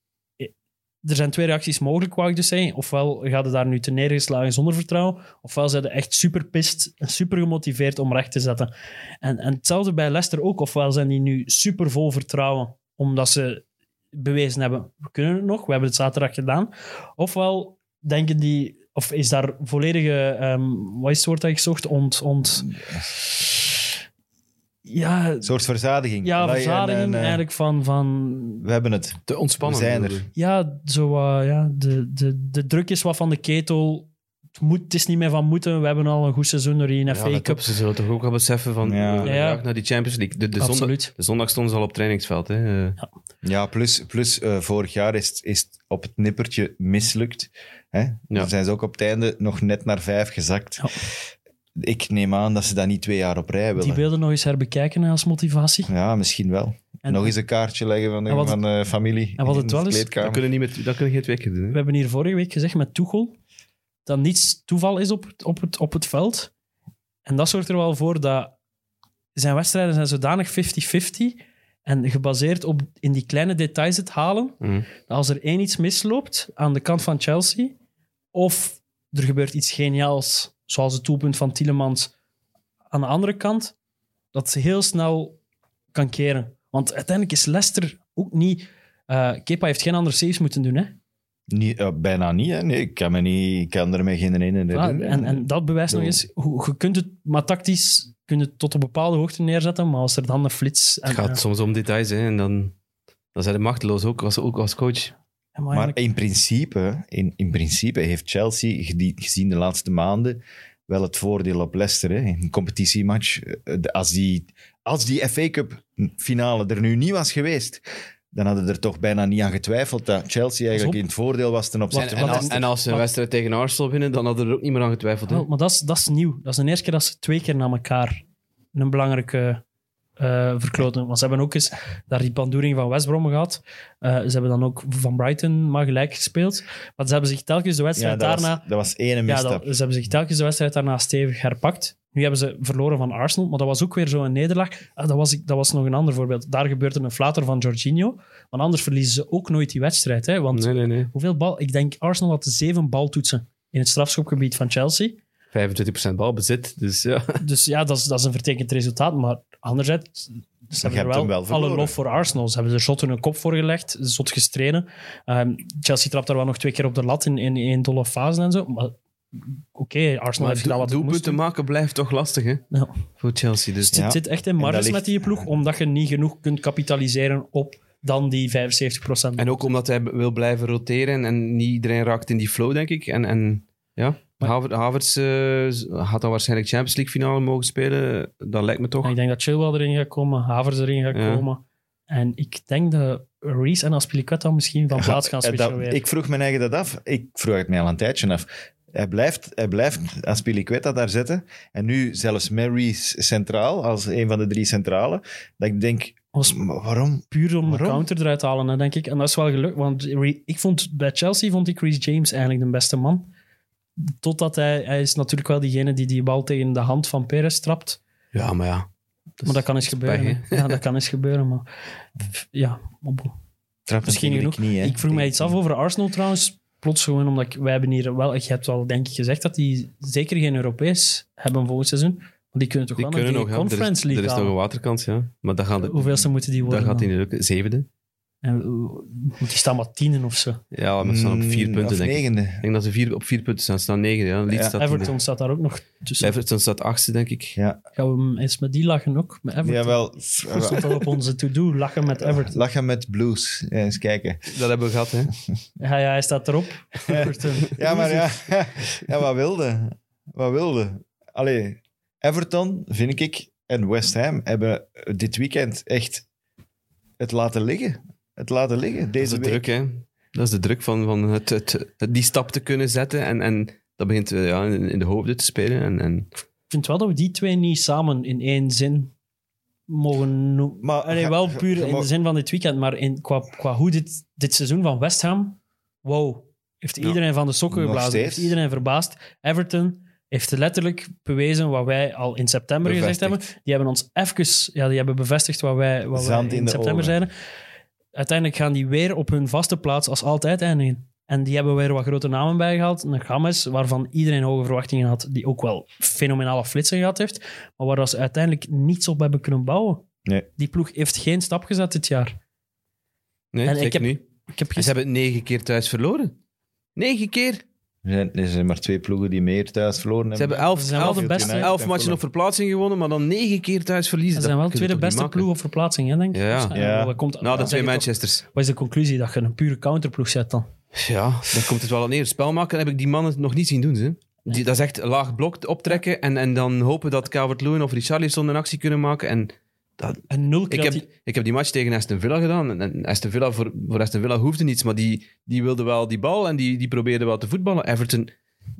Speaker 4: er zijn twee reacties mogelijk, wou ik dus zeggen. Ofwel gaat het daar nu te neergeslagen zonder vertrouwen, ofwel zijn ze echt super pist en super gemotiveerd om recht te zetten. En, en hetzelfde bij Leicester ook. Ofwel zijn die nu super vol vertrouwen, omdat ze bewezen hebben, we kunnen het nog, we hebben het zaterdag gedaan. Ofwel denken die, of is daar volledige, ehm wat is het woord dat ik zocht, ont... ont ja,
Speaker 2: Een soort verzadiging.
Speaker 4: ja, verzadiging
Speaker 2: en, eh,
Speaker 4: eigenlijk van, van
Speaker 2: We hebben het.
Speaker 3: Te ontspannen.
Speaker 2: We zijn er.
Speaker 4: ja, zo, eh, ja de, de, de druk is wat van de ketel. Het, moet, het is niet meer van moeten. We hebben al een goed seizoen in
Speaker 3: Ja,
Speaker 4: FA
Speaker 3: let
Speaker 4: Cup.
Speaker 3: ze zullen toch ook wel beseffen van
Speaker 2: Ja.
Speaker 3: ja.
Speaker 4: Ja.
Speaker 3: naar die Champions League. De, de, zondag,
Speaker 4: Absoluut.
Speaker 3: de zondag stonden ze al op trainingsveld. Hè. Eh,
Speaker 2: Ja, plus, plus eh, vorig jaar is, het- is het op het nippertje mislukt. Hè?
Speaker 3: Ja.
Speaker 2: Dan zijn ze ook op het einde nog net naar vijf gezakt. Ik neem aan dat ze dat niet twee jaar op rij willen.
Speaker 4: Die beelden nog eens herbekijken als motivatie.
Speaker 2: Ja, misschien wel.
Speaker 4: En-
Speaker 2: nog eens een kaartje leggen van de,
Speaker 4: En wat-
Speaker 2: van de familie
Speaker 4: en wat het wel is-
Speaker 3: dat, kunnen niet met, dat kunnen geen twee keer doen.
Speaker 4: We
Speaker 3: Hè.
Speaker 4: hebben hier vorige week gezegd met Tuchel dat niets toeval is op het, op het, op het veld. En dat zorgt er wel voor dat zijn wedstrijden zijn zodanig 50-50 en gebaseerd op in die kleine details het halen,
Speaker 3: Mhm.
Speaker 4: dat als er één iets misloopt aan de kant van Chelsea, of er gebeurt iets geniaals, zoals het doelpunt van Tielemans aan de andere kant, dat ze heel snel kan keren. Want uiteindelijk is Leicester ook niet... eh Kepa heeft geen andere saves moeten doen, hè?
Speaker 2: Niet, eh, bijna niet, hè? Nee, ik kan, me niet, ik kan er me geen ene herinneren.
Speaker 4: en, en dat bewijst nog eens, hoe, je kunt het maar tactisch kun je het tot een bepaalde hoogte neerzetten, maar als er dan een flits... En,
Speaker 3: Het gaat
Speaker 4: ja,
Speaker 3: soms om details hè, en dan, dan zijn ze machteloos ook als, ook als coach.
Speaker 4: Maar eigenlijk-
Speaker 2: in principe, in, in principe heeft Chelsea gezien de laatste maanden wel het voordeel op Leicester. Hè? In een competitiematch. eh, Als die, als die FA Cup finale er nu niet was geweest, dan hadden er toch bijna niet aan getwijfeld dat Chelsea eigenlijk in het voordeel was ten
Speaker 3: En,
Speaker 2: opzichte
Speaker 3: en,
Speaker 2: van
Speaker 3: als,
Speaker 2: Leicester.
Speaker 3: en als ze een wedstrijd tegen Arsenal winnen, dan hadden er ook niet meer aan getwijfeld. Hè.
Speaker 4: Maar dat is, dat is nieuw. Dat is de eerste keer dat ze twee keer na elkaar een belangrijke eh verkloten. Want ze hebben ook eens daar die pandoering van West Brom gehad. Eh, ze hebben dan ook van Brighton maar gelijk gespeeld. Maar ze hebben zich telkens de
Speaker 2: ja,
Speaker 4: wedstrijd
Speaker 2: dat,
Speaker 4: daarna...
Speaker 2: was, dat was één
Speaker 4: Ja,
Speaker 2: misstap.
Speaker 4: dat, ze hebben zich telkens de wedstrijd daarna stevig herpakt. Nu hebben ze verloren van Arsenal, maar dat was ook weer zo'n nederlaag. Ah, dat, was, dat was nog een ander voorbeeld. Daar gebeurt er een flater van Jorginho. Want anders verliezen ze ook nooit die wedstrijd. Hè? Want
Speaker 3: Nee, nee, nee.
Speaker 4: hoeveel bal... Ik denk Arsenal had zeven baltoetsen in het strafschopgebied van Chelsea.
Speaker 3: 25% balbezit. Dus ja.
Speaker 4: Dus ja, dat is, dat is een vertekend resultaat. Maar anderzijds, ze hebben er wel, alle lof voor Arsenal. Ze hebben er zot hun kop voor gelegd, zot gestreden. Ehm, Chelsea trapt daar wel nog twee keer op de lat in, in, in dolle fase en zo. Maar oké, Arsenal
Speaker 3: Maar
Speaker 4: heeft gedaan wat
Speaker 3: doelpunten maken blijft toch lastig hè?
Speaker 4: Ja.
Speaker 3: voor Chelsea. Dus
Speaker 4: Het
Speaker 2: Ja.
Speaker 4: zit, zit echt in marges
Speaker 2: ligt-
Speaker 4: met die ploeg, omdat je niet genoeg kunt kapitaliseren op dan die 75%.
Speaker 3: En ook omdat hij wil blijven roteren en niet iedereen raakt in die flow, denk ik. En, en ja, Haver- Havertz eh, gaat dan waarschijnlijk Champions League finale mogen spelen. Dat lijkt me toch.
Speaker 4: En ik denk dat Chilwell erin gaat komen, Havers erin gaat
Speaker 3: Ja.
Speaker 4: komen. En ik denk dat Reese en Aspilicueta misschien van plaats gaan switchen
Speaker 2: dat-
Speaker 4: weer.
Speaker 2: ik vroeg mijn eigen dat af. Ik vroeg het mij al een tijdje af. Hij blijft, hij blijft Aspilicueta daar zetten. En nu zelfs Mary's centraal, als een van de drie centrale. Dat ik denk, waarom?
Speaker 4: puur om de counter eruit te halen, hè, denk ik. En dat is wel gelukt, want ik vond, bij Chelsea vond ik Reece James eigenlijk de beste man. Totdat hij, hij is natuurlijk wel diegene die die bal tegen de hand van Perez trapt.
Speaker 3: Ja, maar ja.
Speaker 4: maar dat kan eens
Speaker 3: is
Speaker 4: gebeuren.
Speaker 3: pech,
Speaker 4: ja, dat kan eens gebeuren. Maar ja, maar bon.
Speaker 2: Trap
Speaker 4: misschien
Speaker 2: de
Speaker 4: genoeg.
Speaker 2: knie, hè.
Speaker 4: ik vroeg mij iets af over Arsenal trouwens. Plots gewoon omdat ik, wij hebben hier wel, je hebt wel denk ik gezegd dat die zeker geen Europees hebben volgend seizoen. Want die kunnen toch
Speaker 3: Die
Speaker 4: wel
Speaker 3: kunnen
Speaker 4: naar
Speaker 3: nog,
Speaker 4: die
Speaker 3: ja. Er is,
Speaker 4: Conference
Speaker 3: er
Speaker 4: League
Speaker 3: is nog een
Speaker 4: halen.
Speaker 3: waterkans, ja. Maar dat gaat,
Speaker 4: moeten die
Speaker 3: dat
Speaker 4: worden?
Speaker 3: gaat
Speaker 4: dan?
Speaker 3: niet lukken. Zevende.
Speaker 4: En, eh, die staan maar tienen of zo.
Speaker 3: Ja, maar ze staan op vier
Speaker 2: Mm,
Speaker 3: punten,
Speaker 2: of
Speaker 3: denk ik.
Speaker 2: negende.
Speaker 3: Ik denk dat ze vier, op vier punten staan. Ze staan negen, ja. Leeds
Speaker 2: Ja.
Speaker 3: staat
Speaker 4: Everton
Speaker 3: tiende.
Speaker 4: staat daar ook nog tussen.
Speaker 3: Everton staat achtste, denk ik.
Speaker 2: Ja,
Speaker 4: Gaan we hem eens met die lachen ook? Met Everton?
Speaker 2: jawel.
Speaker 4: Dat stond al op onze to-do, lachen met Everton.
Speaker 2: Lachen met blues. Ja, eens kijken.
Speaker 3: Dat hebben we gehad, hè.
Speaker 4: Ja, ja, hij staat erop. Everton.
Speaker 2: Ja, maar ja, ja wat wilde? Wat wilde? Allee, Everton, vind ik, en West Ham hebben dit weekend echt het laten liggen. Het laten liggen,
Speaker 3: Dat is
Speaker 2: deze
Speaker 3: de
Speaker 2: week.
Speaker 3: druk, hè. Dat is de druk van, van het, het, het- die stap te kunnen zetten. En, en dat begint eh, ja, in, in de hoofden te spelen. En, en
Speaker 4: Ik vind wel dat we die twee niet samen in één zin mogen noemen.
Speaker 2: Maar
Speaker 4: Allee, wel puur in de zin van dit weekend, maar in, qua, qua hoe dit, dit seizoen van West Ham, wow, heeft
Speaker 3: Ja.
Speaker 4: iedereen van de sokken
Speaker 2: Nog
Speaker 4: geblazen,
Speaker 2: steeds.
Speaker 4: heeft iedereen verbaasd. Everton heeft letterlijk bewezen wat wij al in september gezegd hebben. Die hebben ons even, ja, die hebben bevestigd wat wij, wat wij in,
Speaker 2: in
Speaker 4: september
Speaker 2: ogen.
Speaker 4: zeiden. Uiteindelijk gaan die weer op hun vaste plaats als altijd eindigen. En die hebben weer wat grote namen bijgehaald. Een Games, waarvan iedereen hoge verwachtingen had, die ook wel fenomenale flitsen gehad heeft, maar waar dat ze uiteindelijk niets op hebben kunnen bouwen.
Speaker 2: Nee.
Speaker 4: Die ploeg heeft geen stap gezet dit jaar.
Speaker 3: nee,
Speaker 4: En ik heb-
Speaker 3: niet.
Speaker 4: Ik heb
Speaker 3: En ze hebben het negen keer thuis verloren. Negen keer.
Speaker 2: Er zijn, zijn maar twee ploegen die meer thuis verloren
Speaker 3: Ze
Speaker 2: hebben.
Speaker 3: hebben elf,
Speaker 4: Ze zijn wel
Speaker 3: elf,
Speaker 4: de beste.
Speaker 3: elf matchen op verplaatsing gewonnen, maar dan negen keer thuis verliezen.
Speaker 4: Ze zijn wel
Speaker 3: Dat
Speaker 4: de tweede beste ploeg op verplaatsing, hè, denk ik.
Speaker 3: Ja, ja.
Speaker 4: Dus, eh,
Speaker 2: Ja.
Speaker 4: komt?
Speaker 3: Nou,
Speaker 4: dan
Speaker 3: twee
Speaker 4: je toch-
Speaker 3: Manchesters.
Speaker 4: Wat is de conclusie? Dat je een pure counterploeg zet dan?
Speaker 3: Ja, daar komt het wel aan neer. Spel maken heb ik die mannen nog niet zien doen. Ze. Die, dat is echt laag blok optrekken en, en dan hopen dat Calvert-Lewin of Richarlison een actie kunnen maken. En
Speaker 4: Nul
Speaker 3: ik heb, ik heb die match tegen Aston Villa gedaan. En- Aston Villa, voor, voor Aston Villa hoefde niets, maar die, die wilde wel die bal en die, die probeerde wel te voetballen. Everton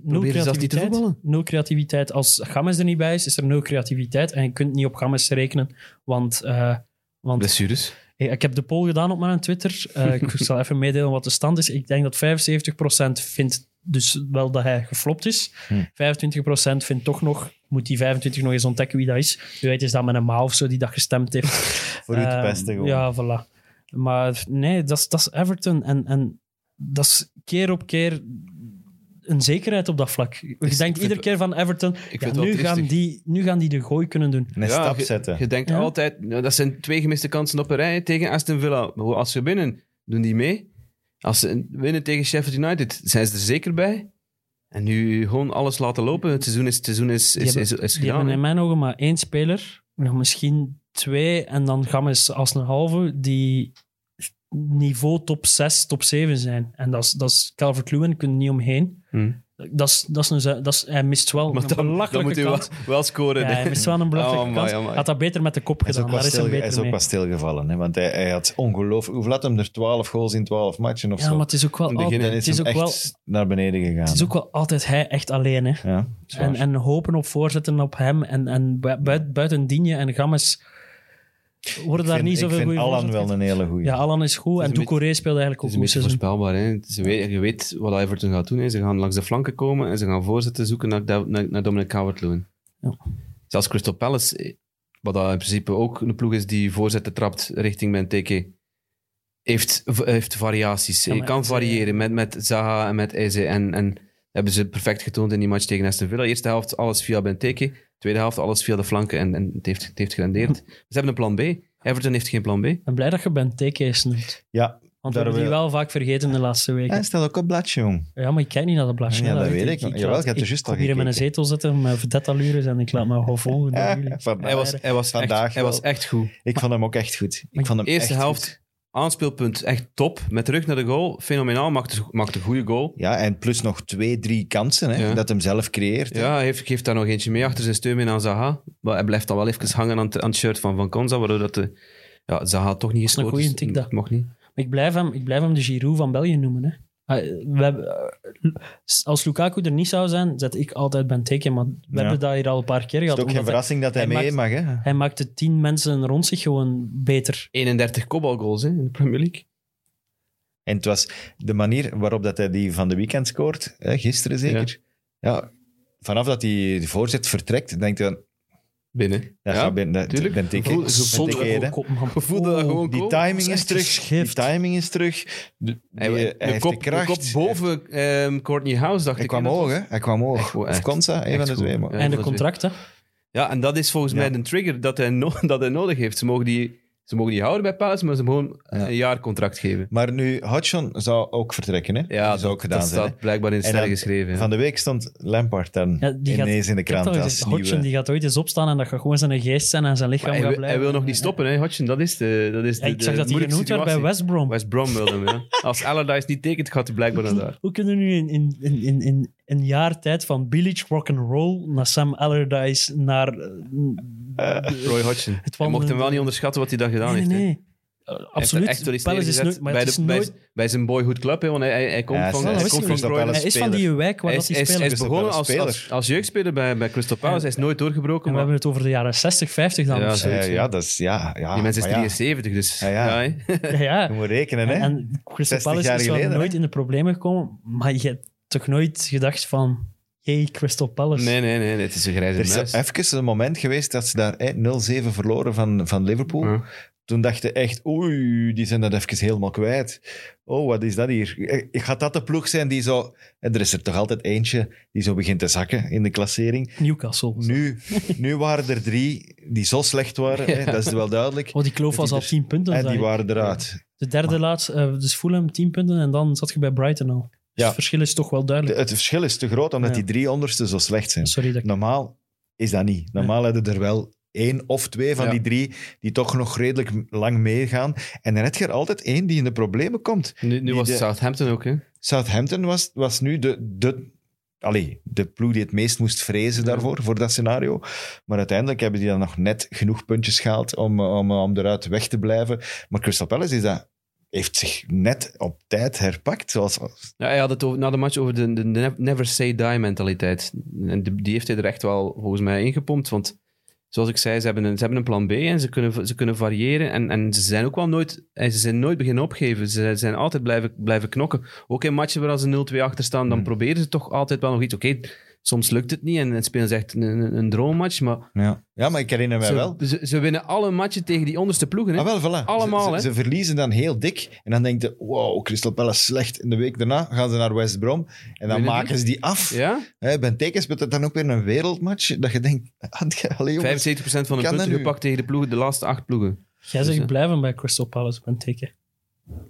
Speaker 4: Nul creativiteit.
Speaker 3: voetballen.
Speaker 4: Nul creativiteit. Als Games er niet bij is, is er nul creativiteit. En je kunt niet op Games rekenen. Want, eh, want
Speaker 3: Blessures.
Speaker 4: Hey, ik heb de poll gedaan op mijn Twitter. Eh, ik zal even meedelen wat de stand is. Ik denk dat 75% vindt dus wel dat hij geflopt is.
Speaker 2: Hm.
Speaker 4: 25% vindt toch nog... Moet die 25 nog eens ontdekken wie dat is. Je weet, is dat met een ma of zo die dat gestemd heeft.
Speaker 2: Voor u te
Speaker 4: Eh,
Speaker 2: pesten gewoon.
Speaker 4: Ja, voilà. Maar nee, dat is, dat is Everton. En, en dat is keer op keer een zekerheid op dat vlak. Je denkt iedere keer van Everton, ja, nu, gaan die, nu gaan die de gooi kunnen doen.
Speaker 2: Een stap
Speaker 3: je,
Speaker 2: zetten.
Speaker 3: Je denkt
Speaker 4: Ja.
Speaker 3: altijd, nou, dat zijn twee gemiste kansen op een rij tegen Aston Villa. Maar Als ze winnen, doen die mee. Als ze winnen tegen Sheffield United, zijn ze er zeker bij. En nu gewoon alles laten lopen. Het seizoen is, het seizoen is, is,
Speaker 4: hebben-
Speaker 3: is, is
Speaker 4: Die
Speaker 3: gedaan.
Speaker 4: hebben in mijn ogen maar één speler, nog misschien twee, en dan Games als een halve, die niveau top 6, top 7 zijn. En dat is, dat is Calvert-Lewin, kun je niet omheen.
Speaker 3: Hm.
Speaker 4: Dat is, dat is een, dat is, hij mist wel
Speaker 3: Maar
Speaker 4: een
Speaker 3: dan, dan
Speaker 4: belachelijke
Speaker 3: moet hij wel,
Speaker 4: kans.
Speaker 3: wel scoren.
Speaker 4: Ja, hij mist wel een belachelijke
Speaker 3: Oh,
Speaker 4: kans.
Speaker 3: amai, amai.
Speaker 4: Had dat beter met de kop
Speaker 2: Hij is ook
Speaker 4: gedaan.
Speaker 2: stil, hij is ook wat stilgevallen. Hè? Want hij, hij had ongelooflijk... Hoeveel had hem er? 12 goals in 12 matchen of
Speaker 4: Ja,
Speaker 2: zo?
Speaker 4: maar het is ook wel,
Speaker 3: In het begin,
Speaker 4: altijd,
Speaker 2: Dan is
Speaker 4: het is ook wel,
Speaker 2: naar beneden gegaan.
Speaker 4: het is ook wel altijd hij echt alleen. Hè.
Speaker 2: Ja.
Speaker 4: En, en hopen op voorzetten op hem. En, en bui- buiten, buiten Digne en Games worden
Speaker 2: ik
Speaker 4: daar
Speaker 2: vind,
Speaker 4: niet zoveel
Speaker 2: Ik vind
Speaker 4: goede
Speaker 2: Allan wel een hele goeie.
Speaker 4: Ja, Alan is goed.
Speaker 3: is
Speaker 4: En
Speaker 3: een
Speaker 4: Doucouré speelde eigenlijk
Speaker 3: Het
Speaker 4: ook
Speaker 3: is een
Speaker 4: goed
Speaker 3: beetje
Speaker 4: seizoen.
Speaker 3: voorspelbaar. Hè. Ze weet, je weet wat Everton gaat doen. Hè. Ze gaan langs de flanken komen en ze gaan voorzetten zoeken naar, naar, naar Dominic Calvert-Lewin.
Speaker 4: Ja.
Speaker 3: Zelfs Crystal Palace, eh, wat dat in principe ook een ploeg is die voorzetten trapt richting Benteke, heeft, heeft variaties.
Speaker 4: Ja,
Speaker 3: je kan
Speaker 4: Eze-
Speaker 3: variëren met, met Zaha en met Eze. En, en hebben ze perfect getoond in die match tegen Aston Villa. Eerste helft alles via Benteke. Tweede helft alles via de flanken. En, en het, heeft, het heeft gerendeerd. Ze hebben een plan B. Everton heeft geen plan B.
Speaker 4: Ik ben blij dat je Ben TK's noemt.
Speaker 2: Ja,
Speaker 4: Want we hebben die
Speaker 2: we-
Speaker 4: wel vaak vergeten de laatste weken.
Speaker 2: hij staat ook op bladje, jong.
Speaker 4: Ja, maar ik kijk niet naar de bladje.
Speaker 2: Ja, dat weet ik. Jawel,
Speaker 4: laat-
Speaker 2: je hebt er juist al
Speaker 4: hier in mijn
Speaker 2: gekeken.
Speaker 4: zetel zitten met vedette-allures en ik laat me gewoon volgen door jullie.
Speaker 3: Hij was, hij was,
Speaker 2: Vandaag
Speaker 3: echt, hij was echt goed.
Speaker 2: Ik vond hem ook echt goed. Ik vond hem
Speaker 3: Eerste
Speaker 2: echt
Speaker 3: helft,
Speaker 2: goed.
Speaker 3: Aanspeelpunt echt top. Met terug naar de goal, fenomenaal. Maakt, maakt een goede goal.
Speaker 2: Ja, en plus nog twee, drie kansen hè,
Speaker 3: Ja.
Speaker 2: dat hem zelf creëert. hè.
Speaker 3: Ja, hij heeft, geeft daar nog eentje mee achter zijn steun mee aan Zaha. Maar hij blijft dan wel even hangen aan het, aan het shirt van Van Konza, waardoor dat de, ja, Zaha toch niet
Speaker 4: een
Speaker 3: gescoord is.
Speaker 4: tik, dat.
Speaker 3: Het Mocht niet.
Speaker 4: Maar ik blijf, hem, ik blijf hem de Giroud van België noemen. Hè. Ah, We hebben, eh, als Lukaku er niet zou zijn, zet ik altijd Benteke. Maar we
Speaker 2: Ja.
Speaker 4: hebben dat hier al een paar keer
Speaker 2: Het
Speaker 4: gehad.
Speaker 2: is ook geen verrassing dat hij,
Speaker 4: hij
Speaker 2: mee
Speaker 4: maakt-
Speaker 2: mag. Hè.
Speaker 4: Hij maakte tien mensen rond zich gewoon beter.
Speaker 3: 31 kopbalgoals hè, in de Premier League.
Speaker 2: En het was de manier waarop dat hij die van de weekend scoort, hè, gisteren zeker, Ja, vanaf dat die de voorzet vertrekt, denk je...
Speaker 3: Binnen.
Speaker 2: Ja, binnen, dat-
Speaker 3: tuurlijk.
Speaker 2: ben ik.
Speaker 3: Je voelde dat gewoon
Speaker 2: Die timing
Speaker 4: is
Speaker 2: terug. Die timing is terug. De,
Speaker 3: Hij,
Speaker 2: die-
Speaker 3: de,
Speaker 2: hij heeft
Speaker 3: kop,
Speaker 2: de kracht.
Speaker 3: de kop boven ehm, Courtney House, dacht
Speaker 2: Hij
Speaker 3: ik.
Speaker 2: kwam
Speaker 3: dat
Speaker 2: hoog, hè? Hij kwam hoog.
Speaker 3: Echt
Speaker 2: Of
Speaker 3: echt
Speaker 2: Konsa, een van de twee. Maar.
Speaker 3: Ja.
Speaker 4: Einde
Speaker 3: dat
Speaker 4: contract, hè?
Speaker 3: Ja, en dat is volgens
Speaker 2: Ja.
Speaker 3: mij een trigger dat hij, no- dat hij nodig heeft. Ze mogen die, ze mogen die houden bij Palace, maar ze mogen
Speaker 2: Ja.
Speaker 3: een jaar contract geven.
Speaker 2: Maar nu, Hodgson zou ook vertrekken, hè?
Speaker 3: Ja,
Speaker 2: dat zou ook gedaan
Speaker 3: dat
Speaker 2: zijn.
Speaker 3: staat
Speaker 2: hè?
Speaker 3: blijkbaar in de
Speaker 2: En
Speaker 3: sterren geschreven. ja.
Speaker 2: Van de week stond Lampard dan
Speaker 4: Ja, die gaat-
Speaker 2: ineens in de krant als
Speaker 4: gezegd, Hodgson
Speaker 2: nieuwe...
Speaker 4: die gaat ooit eens opstaan en dat gaat gewoon zijn geest zijn en zijn lichaam
Speaker 3: Maar hij,
Speaker 4: gaat
Speaker 3: wil,
Speaker 4: blijven.
Speaker 3: hij wil nog niet stoppen, hè, Hodgson. Dat is de, dat is de,
Speaker 4: Ja, ik
Speaker 3: de
Speaker 4: zag dat hij genoemd werd bij. West Brom.
Speaker 3: West Brom wilde hem, ja. Als Allardyce niet tekent, gaat hij blijkbaar naar daar.
Speaker 4: Hoe kunnen we nu in, in, in, in een jaar tijd van Billich rock'n'roll naar Sam Allardyce naar... eh,
Speaker 3: Roy Hodgson. Je mocht hem wel niet onderschatten wat hij daar gedaan
Speaker 4: nee,
Speaker 3: heeft.
Speaker 4: nee,
Speaker 3: hè.
Speaker 4: nee.
Speaker 3: Hij heeft
Speaker 4: absoluut.
Speaker 3: er echt
Speaker 4: Palace is nooit... Maar
Speaker 3: bij, de,
Speaker 4: nooit...
Speaker 3: bij zijn boyhood club, hè, want hij, hij, hij komt
Speaker 2: Ja,
Speaker 3: van,
Speaker 2: hij
Speaker 3: komt van Croydon.
Speaker 4: Hij is van die wijk waar
Speaker 3: Hij
Speaker 4: dat
Speaker 3: hij hij is begonnen als, als,
Speaker 2: speler.
Speaker 3: als jeugdspeler bij, bij Crystal Palace. Hij is nooit doorgebroken.
Speaker 4: En we
Speaker 3: maar
Speaker 4: hebben het over de jaren 60, 50 dan.
Speaker 3: Ja,
Speaker 4: of zo.
Speaker 2: Ja, dat is... Ja, ja,
Speaker 3: die mens is
Speaker 2: maar ja,
Speaker 3: 73, dus
Speaker 2: Ja, ja.
Speaker 3: ja,
Speaker 2: Je moet rekenen, hè?
Speaker 4: En Crystal
Speaker 2: 60
Speaker 4: Palace is wel
Speaker 2: geleden,
Speaker 4: nooit in de problemen gekomen, maar je hebt toch nooit gedacht van... Hey, Crystal Palace.
Speaker 3: Nee, nee, nee, het is een grijze
Speaker 2: Er is
Speaker 3: muis.
Speaker 2: even een moment geweest dat ze daar hè, 0-7 verloren van, van Liverpool.
Speaker 3: Ja.
Speaker 2: Toen dacht je echt, oei, die zijn dat even helemaal kwijt. Oh, wat is dat hier? Eh, Gaat dat de ploeg zijn die zo... En er is er toch altijd eentje die zo begint te zakken in de klassering.
Speaker 4: Newcastle.
Speaker 2: Nu, nu waren er drie die zo slecht waren, hè, dat is wel duidelijk.
Speaker 4: Oh, die kloof was al 10 punten.
Speaker 2: En die waren eruit.
Speaker 4: De derde laatste, eh, dus Fulham 10 punten en dan zat je bij Brighton al.
Speaker 2: Ja.
Speaker 4: Het verschil is toch wel
Speaker 2: De-
Speaker 4: duidelijk.
Speaker 2: het verschil is te groot, omdat
Speaker 4: Ja.
Speaker 2: die drie onderste zo slecht zijn.
Speaker 4: Sorry dat ik...
Speaker 2: Normaal is dat niet. Normaal hebben er wel één of twee van
Speaker 3: Ja.
Speaker 2: die drie die toch nog redelijk lang meegaan. En dan heb je er altijd één die in de problemen komt.
Speaker 3: Nu, was
Speaker 2: de-
Speaker 3: Southampton ook, hè.
Speaker 2: Southampton was, was nu de, de, allee, de ploeg die het meest moest vrezen daarvoor, voor dat scenario. Maar uiteindelijk hebben die dan nog net genoeg puntjes gehaald om, om, om eruit weg te blijven. Maar Crystal Palace is dat, heeft zich net op tijd herpakt. Zoals,
Speaker 3: Ja, hij had het over, na de match over de, de ne- never say die mentaliteit. En de- die heeft hij er echt wel volgens mij ingepompt. Want zoals ik zei, ze hebben een, ze hebben een plan B en ze kunnen, ze kunnen variëren. En, en ze zijn ook wel nooit, ze zijn nooit beginnen opgeven. Ze zijn altijd blijven, blijven knokken. Ook in matchen waar ze 0-2 achter staan, dan
Speaker 2: Hmm.
Speaker 3: proberen ze toch altijd wel nog iets. Oké, soms lukt het niet en, en spelen ze echt een, een, een droommatch. Maar
Speaker 2: ja. ja, maar ik herinner mij
Speaker 3: ze,
Speaker 2: wel.
Speaker 3: Ze, ze winnen alle matchen tegen die onderste ploegen. Hè?
Speaker 2: Ah, wel, voilà.
Speaker 3: Allemaal,
Speaker 2: ze,
Speaker 3: hè?
Speaker 2: ze, ze verliezen dan heel dik. En dan denk je, wow, Crystal Palace slecht. In de week daarna gaan ze naar West Brom. En dan
Speaker 3: Winnen die?
Speaker 2: maken ze die af.
Speaker 3: Ja?
Speaker 2: Hè, bij Tekens speelt het dan ook weer een wereldmatch. Dat je denkt, allee, jongens.
Speaker 3: 75% van de punten gepakt tegen de ploegen, de laatste acht ploegen.
Speaker 4: Jij
Speaker 3: Dus,
Speaker 4: zegt
Speaker 3: eh,
Speaker 4: blijven bij Crystal Palace, ben teken.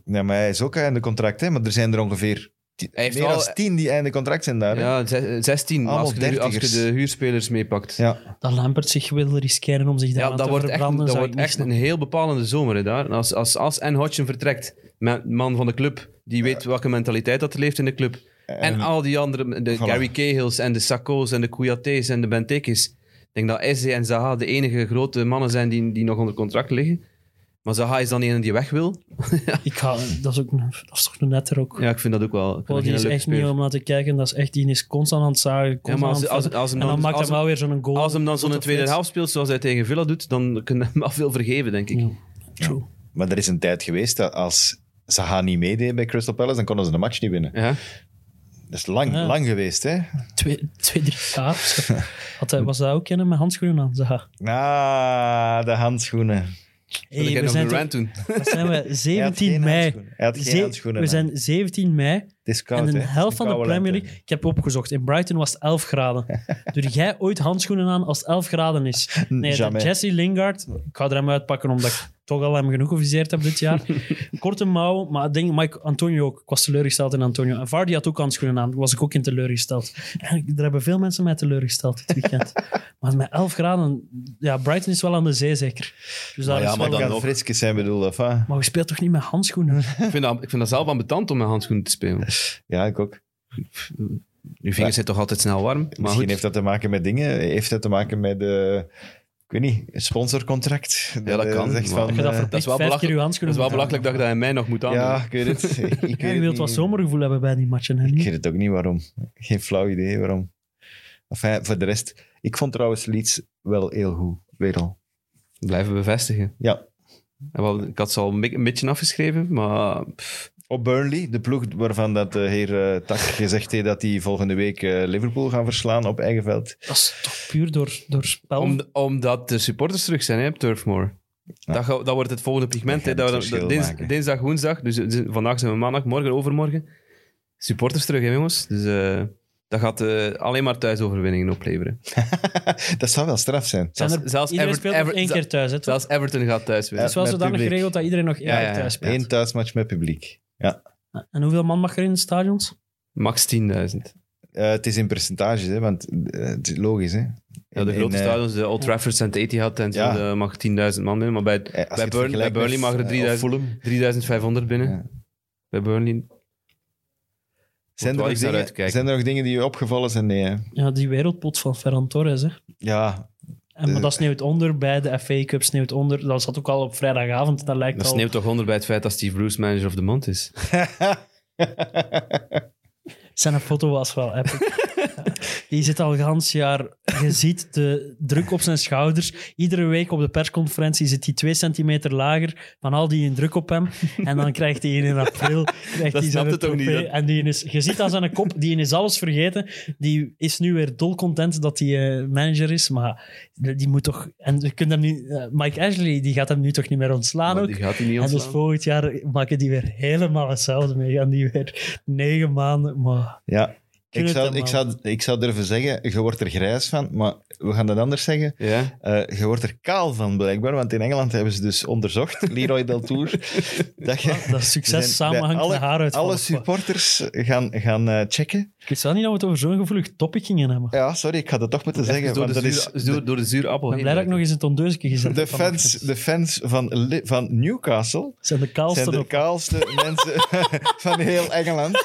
Speaker 2: Ja, maar hij is ook einde contract, hè. Maar er zijn er ongeveer
Speaker 3: heeft
Speaker 2: meer
Speaker 3: wel-
Speaker 2: dan tien die einde contract zijn daar. hè.
Speaker 3: Ja, ze- 16
Speaker 2: Allemaal
Speaker 3: als je, de, als je
Speaker 2: dertigers.
Speaker 3: de huurspelers meepakt. Ja,
Speaker 2: Ja.
Speaker 4: Dat Lampert zich wil riskeren om zich daar
Speaker 3: dat
Speaker 4: te
Speaker 3: wordt echt,
Speaker 4: verbranden,
Speaker 3: dat
Speaker 4: zou
Speaker 3: wordt
Speaker 4: ik niet
Speaker 3: echt een
Speaker 4: snappen.
Speaker 3: heel bepalende zomer hè, daar. Als, als, als en Hodgson vertrekt, met man van de club, die weet welke mentaliteit dat er leeft in de club. En, al die andere, de
Speaker 2: Voilà.
Speaker 3: Gary Cahills en de Sakko's en de Kouyatés en de Bentekis. Ik denk dat Eze en Zaha de enige grote mannen zijn die, die nog onder contract liggen. Maar Zaha is dan de ene die weg wil.
Speaker 4: Ik ga, dat, is ook, dat is toch een netter ook.
Speaker 3: Ja, ik vind dat ook wel.
Speaker 4: Oh, die is echt niet
Speaker 3: speler.
Speaker 4: om naar te kijken. Dat is echt, die is constant aan het zagen.
Speaker 3: Ja, maar als,
Speaker 4: het
Speaker 3: als, als hem
Speaker 4: en dan
Speaker 3: dan,
Speaker 4: maakt
Speaker 3: als,
Speaker 4: hij wel weer zo'n goal.
Speaker 3: als hem dan zo'n tweede helft speelt zoals hij tegen Villa doet, dan kunnen we hem al veel vergeven, denk ik.
Speaker 4: Ja, true.
Speaker 2: Maar er is een tijd geweest dat als Zaha niet meedeed bij Crystal Palace, dan konden ze de match niet winnen.
Speaker 3: Ja.
Speaker 2: Dat is lang,
Speaker 4: Ja.
Speaker 2: lang geweest, hè.
Speaker 4: Twee, twee, drie jaar. was dat ook kennen met handschoenen aan? Zaha.
Speaker 2: Ah, de handschoenen.
Speaker 4: Hey, we
Speaker 3: nog
Speaker 4: zijn
Speaker 3: een
Speaker 4: toch-
Speaker 3: doen?
Speaker 4: wat zijn we?
Speaker 2: Hij had
Speaker 4: 17
Speaker 2: geen
Speaker 4: mei.
Speaker 2: handschoenen. Hij had geen
Speaker 4: Ze-
Speaker 2: handschoenen
Speaker 4: we
Speaker 2: aan.
Speaker 4: zijn 17 mei.
Speaker 2: Het is koud,
Speaker 4: en de
Speaker 2: hè.
Speaker 4: helft van de Premier
Speaker 2: lente.
Speaker 4: League... Ik heb opgezocht. In Brighton was het 11 graden. Doe jij ooit handschoenen aan als het 11 graden is? Nee. Jesse Lingard... Ik ga er hem uitpakken, omdat ik toch al hem genoeg geviseerd heb dit jaar. Korte mouw, maar ik denk Mike Antonio ook. Ik was teleurgesteld in Antonio. En Vardy had ook handschoenen aan. Daar was ik ook in teleurgesteld. En er hebben veel mensen mij teleurgesteld dit weekend. maar met 11 graden... Ja, Brighton is wel aan de zee, zeker. Dus daar
Speaker 3: Maar ja,
Speaker 4: is
Speaker 3: maar
Speaker 4: wel-
Speaker 3: dan nog.
Speaker 2: frisjes zijn bedoeld, of wat?
Speaker 4: maar we speelt toch niet met handschoenen?
Speaker 3: Ik vind, dat, ik vind dat zelf ambetant om met handschoenen te spelen.
Speaker 2: Ja, ik ook.
Speaker 3: Je vingers zijn toch altijd snel warm. Maar
Speaker 2: Misschien
Speaker 3: goed.
Speaker 2: heeft dat te maken met dingen. Heeft dat te maken met, eh ik weet niet, een sponsorcontract?
Speaker 3: Ja, dat
Speaker 2: eh,
Speaker 3: kan,
Speaker 2: zegt van,
Speaker 4: Dat je dat
Speaker 3: is wel
Speaker 4: vijf keer
Speaker 3: belachelijk- Dat is wel belachelijk dat je dat in mij nog moet aandoen.
Speaker 2: ja, ik weet het. Ik, weet
Speaker 4: Ja, je wilt wat zomergevoel hebben bij die matchen. Hè?
Speaker 2: Ik weet het ook niet waarom. Geen flauw idee waarom. Enfin, voor de rest, ik vond trouwens Leeds wel heel goed. Weer al.
Speaker 3: Blijven bevestigen.
Speaker 2: Ja,
Speaker 3: ik had ze al een, be- een beetje afgeschreven, maar pff,
Speaker 2: Op Burnley, de ploeg waarvan dat de heer eh, Tak gezegd heeft dat hij volgende week eh, Liverpool gaan verslaan op eigen veld.
Speaker 4: Dat is toch puur door, door spel.
Speaker 3: Om, omdat de supporters terug zijn hè, op Turf Moor.
Speaker 2: Ja.
Speaker 3: Dat, dat wordt het volgende pigment. Hè.
Speaker 2: Dat
Speaker 3: dins- dinsdag, woensdag. Dus eh, vandaag zijn we maandag, morgen, overmorgen. Supporters terug, hè, jongens. Dus eh, dat gaat eh, alleen maar thuisoverwinningen opleveren.
Speaker 2: dat zou wel straf zijn.
Speaker 4: Zijn er,
Speaker 3: zelfs-
Speaker 4: iedereen
Speaker 3: Ever-
Speaker 4: speelt
Speaker 3: Ever-
Speaker 4: één keer thuis. Hè?
Speaker 3: Zelfs Everton gaat thuis winnen.
Speaker 4: Het is wel zodanig
Speaker 2: publiek.
Speaker 4: geregeld dat iedereen nog één
Speaker 3: Ja,
Speaker 4: keer
Speaker 3: ja,
Speaker 4: thuis speelt.
Speaker 2: Eén thuismatch met publiek. Ja.
Speaker 4: En hoeveel man mag er in de stadions?
Speaker 3: Max 10.000.
Speaker 2: Eh, het is in percentages, hè, want eh, het is logisch. Hè.
Speaker 3: Ja, de
Speaker 2: In-
Speaker 3: grote
Speaker 2: in,
Speaker 3: stadions, de Old Trafford, St. Etihad en zo,
Speaker 2: Ja.
Speaker 3: mag 10.000 man binnen. Maar bij, bij, Burn- bij Burnley mag er
Speaker 2: eh,
Speaker 3: 3000
Speaker 2: of Fulham.
Speaker 3: 3500 binnen.
Speaker 2: Ja.
Speaker 3: Bij Burnley.
Speaker 2: Zijn, er nog dingen, zijn er nog dingen die je opgevallen zijn? Nee, hè?
Speaker 4: Ja, die wereldpot van Ferran Torres. Hè.
Speaker 2: Ja,
Speaker 4: En, maar
Speaker 2: De-
Speaker 4: dat sneeuwt onder bij de FA Cup. Sneeuwt onder. Dat zat ook al op vrijdagavond. Dat lijkt
Speaker 3: Dat
Speaker 4: al...
Speaker 3: sneeuwt toch onder bij het feit dat Steve Bruce manager of the month is.
Speaker 4: Zijn foto was wel epic. Die zit al gans jaar. Je ziet de druk op zijn schouders. Iedere week op de persconferentie zit hij twee centimeter lager. Van al die druk op hem. En dan krijgt hij in april. Krijgt
Speaker 3: Dat snapt het toch niet, hè?
Speaker 4: En die is, je ziet aan zijn kop, die is alles vergeten. Die is nu weer dolcontent dat hij eh, manager is. Maar die moet toch. En je kunt hem nu, eh, Mike Ashley die gaat hem nu toch niet meer ontslaan ook.
Speaker 3: die gaat hij niet
Speaker 4: En dus
Speaker 3: ontslaan.
Speaker 4: volgend jaar maken die weer helemaal hetzelfde mee. Gaan die weer negen maanden. Maar
Speaker 2: ja. Ik zou, ik, zou, ik zou durven zeggen, je wordt er grijs van, maar we gaan dat anders zeggen.
Speaker 3: Ja?
Speaker 2: Eh, je wordt er kaal van, blijkbaar, want in Engeland hebben ze dus onderzocht, Leroy Deltour, dat je...
Speaker 4: dat succes samenhangt
Speaker 2: bij
Speaker 4: met haaruitval.
Speaker 2: Alle supporters gaan, gaan eh, checken.
Speaker 4: Ik wist wel niet dat we het over zo'n gevoelig topic gingen hebben.
Speaker 2: Ja, sorry, ik ga dat toch moeten zeggen.
Speaker 3: Door,
Speaker 2: Want
Speaker 3: de
Speaker 2: dat
Speaker 3: zuur,
Speaker 2: is
Speaker 3: door, door de zure appel
Speaker 4: Ik ben blij dat ik nog eens een tondeusje gezet
Speaker 2: de fans, de fans van, van Newcastle
Speaker 4: zijn de kaalste
Speaker 2: zijn de
Speaker 4: op.
Speaker 2: kaalste mensen van heel Engeland.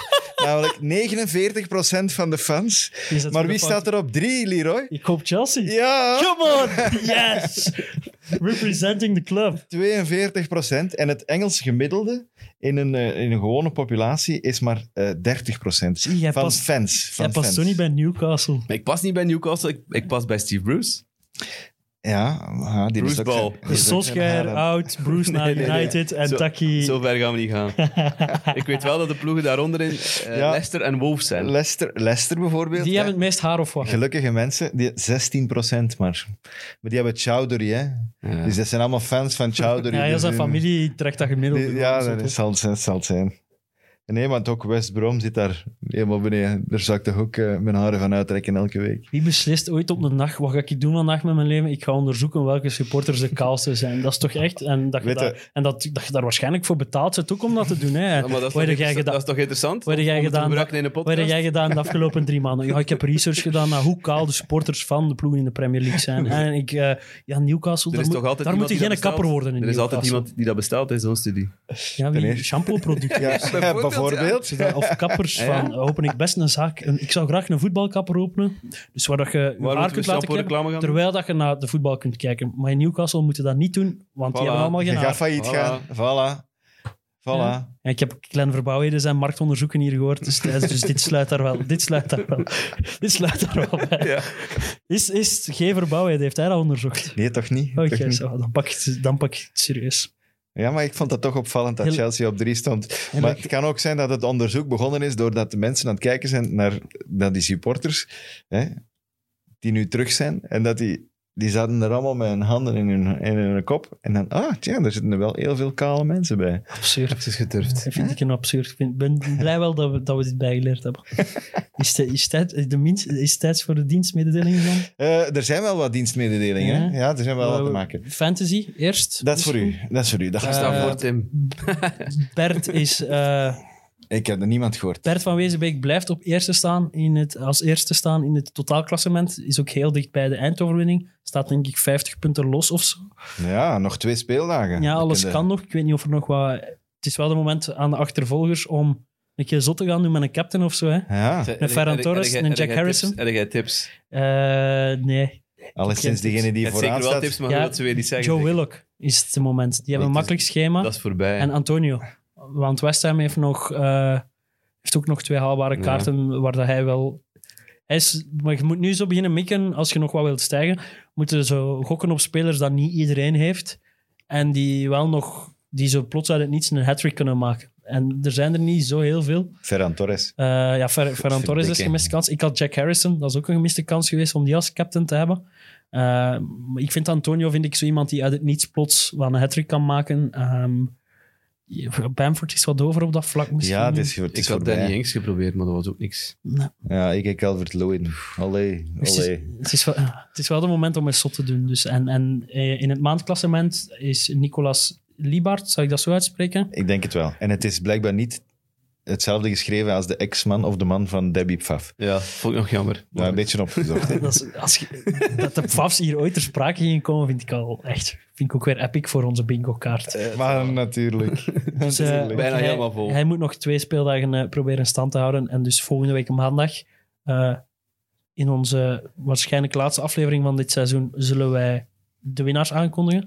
Speaker 2: Namelijk 49% van de fans. Maar wie staat er op drie, Leroy?
Speaker 4: Ik hoop Chelsea.
Speaker 2: Ja,
Speaker 4: Come on! Yes! Representing the club.
Speaker 2: 42%. En het Engels gemiddelde in een, eh, in een gewone populatie is maar eh 30%
Speaker 4: Zie, jij
Speaker 2: van
Speaker 4: past,
Speaker 2: fans. Van
Speaker 4: jij past
Speaker 2: fans.
Speaker 4: zo niet bij Newcastle.
Speaker 3: Ik pas niet bij Newcastle, ik, ik pas bij Steve Bruce.
Speaker 2: Ja, die
Speaker 3: Bruce
Speaker 2: is ook
Speaker 3: Ball.
Speaker 2: zijn- die
Speaker 4: De
Speaker 2: is ook zijn
Speaker 4: Solskjaer
Speaker 2: haren.
Speaker 4: out, Bruce naar
Speaker 3: Nee, nee, nee.
Speaker 4: United en
Speaker 3: Zo-
Speaker 4: Taki...
Speaker 3: Zo ver gaan we niet gaan. ik weet wel dat de ploegen daaronder in eh,
Speaker 2: Ja.
Speaker 3: Leicester en Wolves zijn.
Speaker 2: Leicester, Leicester bijvoorbeeld.
Speaker 4: Die
Speaker 2: hè.
Speaker 4: hebben het meest haar of wat?
Speaker 2: Gelukkige mensen, die 16% maar. Maar die hebben Chowdhury, hè.
Speaker 3: Ja.
Speaker 2: Dus dat zijn allemaal fans van Chowdhury.
Speaker 4: Ja, heel
Speaker 2: Dus
Speaker 4: zijn
Speaker 2: hun-
Speaker 4: familie trekt dat gemiddeld.
Speaker 2: die- ja, dat zal, het zijn- zal het zijn. Nee, want ook West Brom zit daar helemaal beneden. Daar zou ik toch ook eh, mijn haren van uittrekken elke week.
Speaker 4: Wie beslist ooit op een dag, wat ga ik doen vandaag met mijn leven? Ik ga onderzoeken welke supporters de kaalste zijn. Dat is toch echt? En dat je,
Speaker 2: Weet
Speaker 4: daar, en dat, dat je daar waarschijnlijk voor betaald zit ook om dat te doen. Hè.
Speaker 3: Ja, maar dat is,
Speaker 4: Wat
Speaker 3: toch
Speaker 4: gedaan?
Speaker 3: dat is interessant?
Speaker 4: Wat heb jij gedaan? Wat heb jij gedaan de afgelopen drie maanden? Ja, ik heb research gedaan naar hoe kaal de supporters van de ploegen in de Premier League zijn. En ik, eh, ja, Newcastle, daar,
Speaker 3: is
Speaker 4: moet,
Speaker 3: toch altijd
Speaker 4: daar moet je geen kapper worden in
Speaker 3: Er is altijd iemand die dat bestelt in zo'n studie.
Speaker 4: Ja, wie?
Speaker 2: eerste.
Speaker 4: Shampoo-producten.
Speaker 2: Ja,
Speaker 3: bijvoorbeeld.
Speaker 4: Of kappers
Speaker 3: Ja.
Speaker 4: van, open ik best een zaak. Ik zou graag een voetbalkapper openen. Dus waar dat je je
Speaker 3: Waar
Speaker 4: haar kunt laten
Speaker 3: doen?
Speaker 4: terwijl dat je naar de voetbal kunt kijken. Maar in Newcastle moeten dat niet doen, want die hebben allemaal
Speaker 2: Je
Speaker 4: geen
Speaker 2: gaat
Speaker 4: haar.
Speaker 2: failliet
Speaker 3: Voilà.
Speaker 2: gaan. Voilà. Voilà.
Speaker 4: Ja. En ik heb kleine verbouwheden zijn marktonderzoeken hier gehoord. Dus, dus dit sluit daar wel. Dit sluit daar wel. Dit sluit daar wel bij.
Speaker 3: Ja.
Speaker 4: Is, is geen verbouwheid, heeft hij dat onderzocht?
Speaker 2: Nee, toch niet?
Speaker 4: Oké, zo, dan, pak ik, het- dan pak ik het serieus.
Speaker 2: Ja, maar ik vond dat toch opvallend dat Chelsea op drie stond. Maar het kan ook zijn dat het onderzoek begonnen is doordat de mensen aan het kijken zijn naar, naar die supporters, hè, die nu terug zijn. En dat die, die zaten er allemaal met hun handen in hun, in hun kop. En dan, ah, tja, er zitten er wel heel veel kale mensen bij.
Speaker 4: Absurd.
Speaker 3: Het is geturfd.
Speaker 4: Dat vind ik een absurd. Ik vind- ben blij wel dat we, dat we dit bijgeleerd hebben. Is, de, is, tijd, de minst, is tijd voor de dienstmededelingen dan?
Speaker 2: Eh, er zijn wel wat dienstmededelingen.
Speaker 4: Ja.
Speaker 2: hè? Ja, er zijn wel wat te
Speaker 4: Eh,
Speaker 2: maken.
Speaker 4: Fantasy, eerst.
Speaker 2: Dat is voor u. Dat is voor u. Dat gaat
Speaker 4: Eh,
Speaker 3: voor Tim.
Speaker 4: Bert, is, eh,
Speaker 2: Ik heb er niemand gehoord.
Speaker 4: Bert van Wezenbeek blijft op eerste staan in het, als eerste staan in het totaalklassement. Is ook heel dicht bij de eindoverwinning. Staat denk ik 50 punten los of zo.
Speaker 2: Ja, nog twee speeldagen.
Speaker 4: Ja, alles kan nog. Ik weet niet of er nog wat... Het is wel de moment aan de achtervolgers om een keer zot te gaan doen met een captain of zo. Hè?
Speaker 2: Ja,
Speaker 4: Een Ferran Torres, een Jack Harrison.
Speaker 3: Heb jij tips?
Speaker 4: Eh, nee.
Speaker 2: alleszins degene die vooraan
Speaker 3: zeker wel
Speaker 2: staat.
Speaker 3: tips, maar
Speaker 4: Ja,
Speaker 3: dat ze weer niet zeggen.
Speaker 4: Joe. Willock is het moment. Die hebben een makkelijk schema.
Speaker 3: Dat is voorbij.
Speaker 4: En Antonio. Want West Ham heeft, nog, eh, heeft ook nog twee haalbare
Speaker 3: Ja.
Speaker 4: kaarten waar dat hij wel... Hij is, maar je moet nu zo beginnen mikken als je nog wat wilt stijgen. Moeten zo gokken op spelers dat niet iedereen heeft. En die wel nog... Die zo plots uit het niets een hat kunnen maken. En er zijn er niet zo heel veel.
Speaker 2: Ferran Torres.
Speaker 4: Eh, ja, Fer- Ferran Torres is een gemiste kans. Ik had Jack Harrison, dat is ook een gemiste kans geweest om die als captain te hebben. Maar ik vind Antonio vind ik zo iemand die uit het niets plots wel een hat kan maken. Ehm, Bamford is wat over op dat vlak misschien.
Speaker 2: Ja, het is, het
Speaker 3: Ik
Speaker 2: is
Speaker 3: had
Speaker 2: voorbij.
Speaker 3: Danny Ings geprobeerd, maar dat was ook niks.
Speaker 4: Nee.
Speaker 2: Ja, ik heb Calvert Lewin. Allee,
Speaker 4: Het is,
Speaker 2: allee.
Speaker 4: het, is wel, het is wel het moment om eens zot te doen. Dus, en en eh, in het maandklassement is Nicolas Liebart, zou ik dat zo uitspreken?
Speaker 2: Ik denk het wel. En het is blijkbaar niet hetzelfde geschreven als de ex-man of de man van Debbie Pfaff.
Speaker 3: Ja, vond ik nog jammer.
Speaker 2: Ja, een beetje opgezocht.
Speaker 4: Dat, is, als je, dat de Pfafs hier ooit ter sprake gingen komen, vind ik al echt vind ik ook weer epic voor onze bingo-kaart.
Speaker 2: maar natuurlijk.
Speaker 4: Dus, eh,
Speaker 2: Natuurlijk.
Speaker 3: Bijna
Speaker 4: hij,
Speaker 3: helemaal vol.
Speaker 4: Hij moet nog twee speeldagen eh, proberen in stand te houden. En dus volgende week maandag, eh, in onze waarschijnlijk laatste aflevering van dit seizoen, zullen wij de winnaars aankondigen.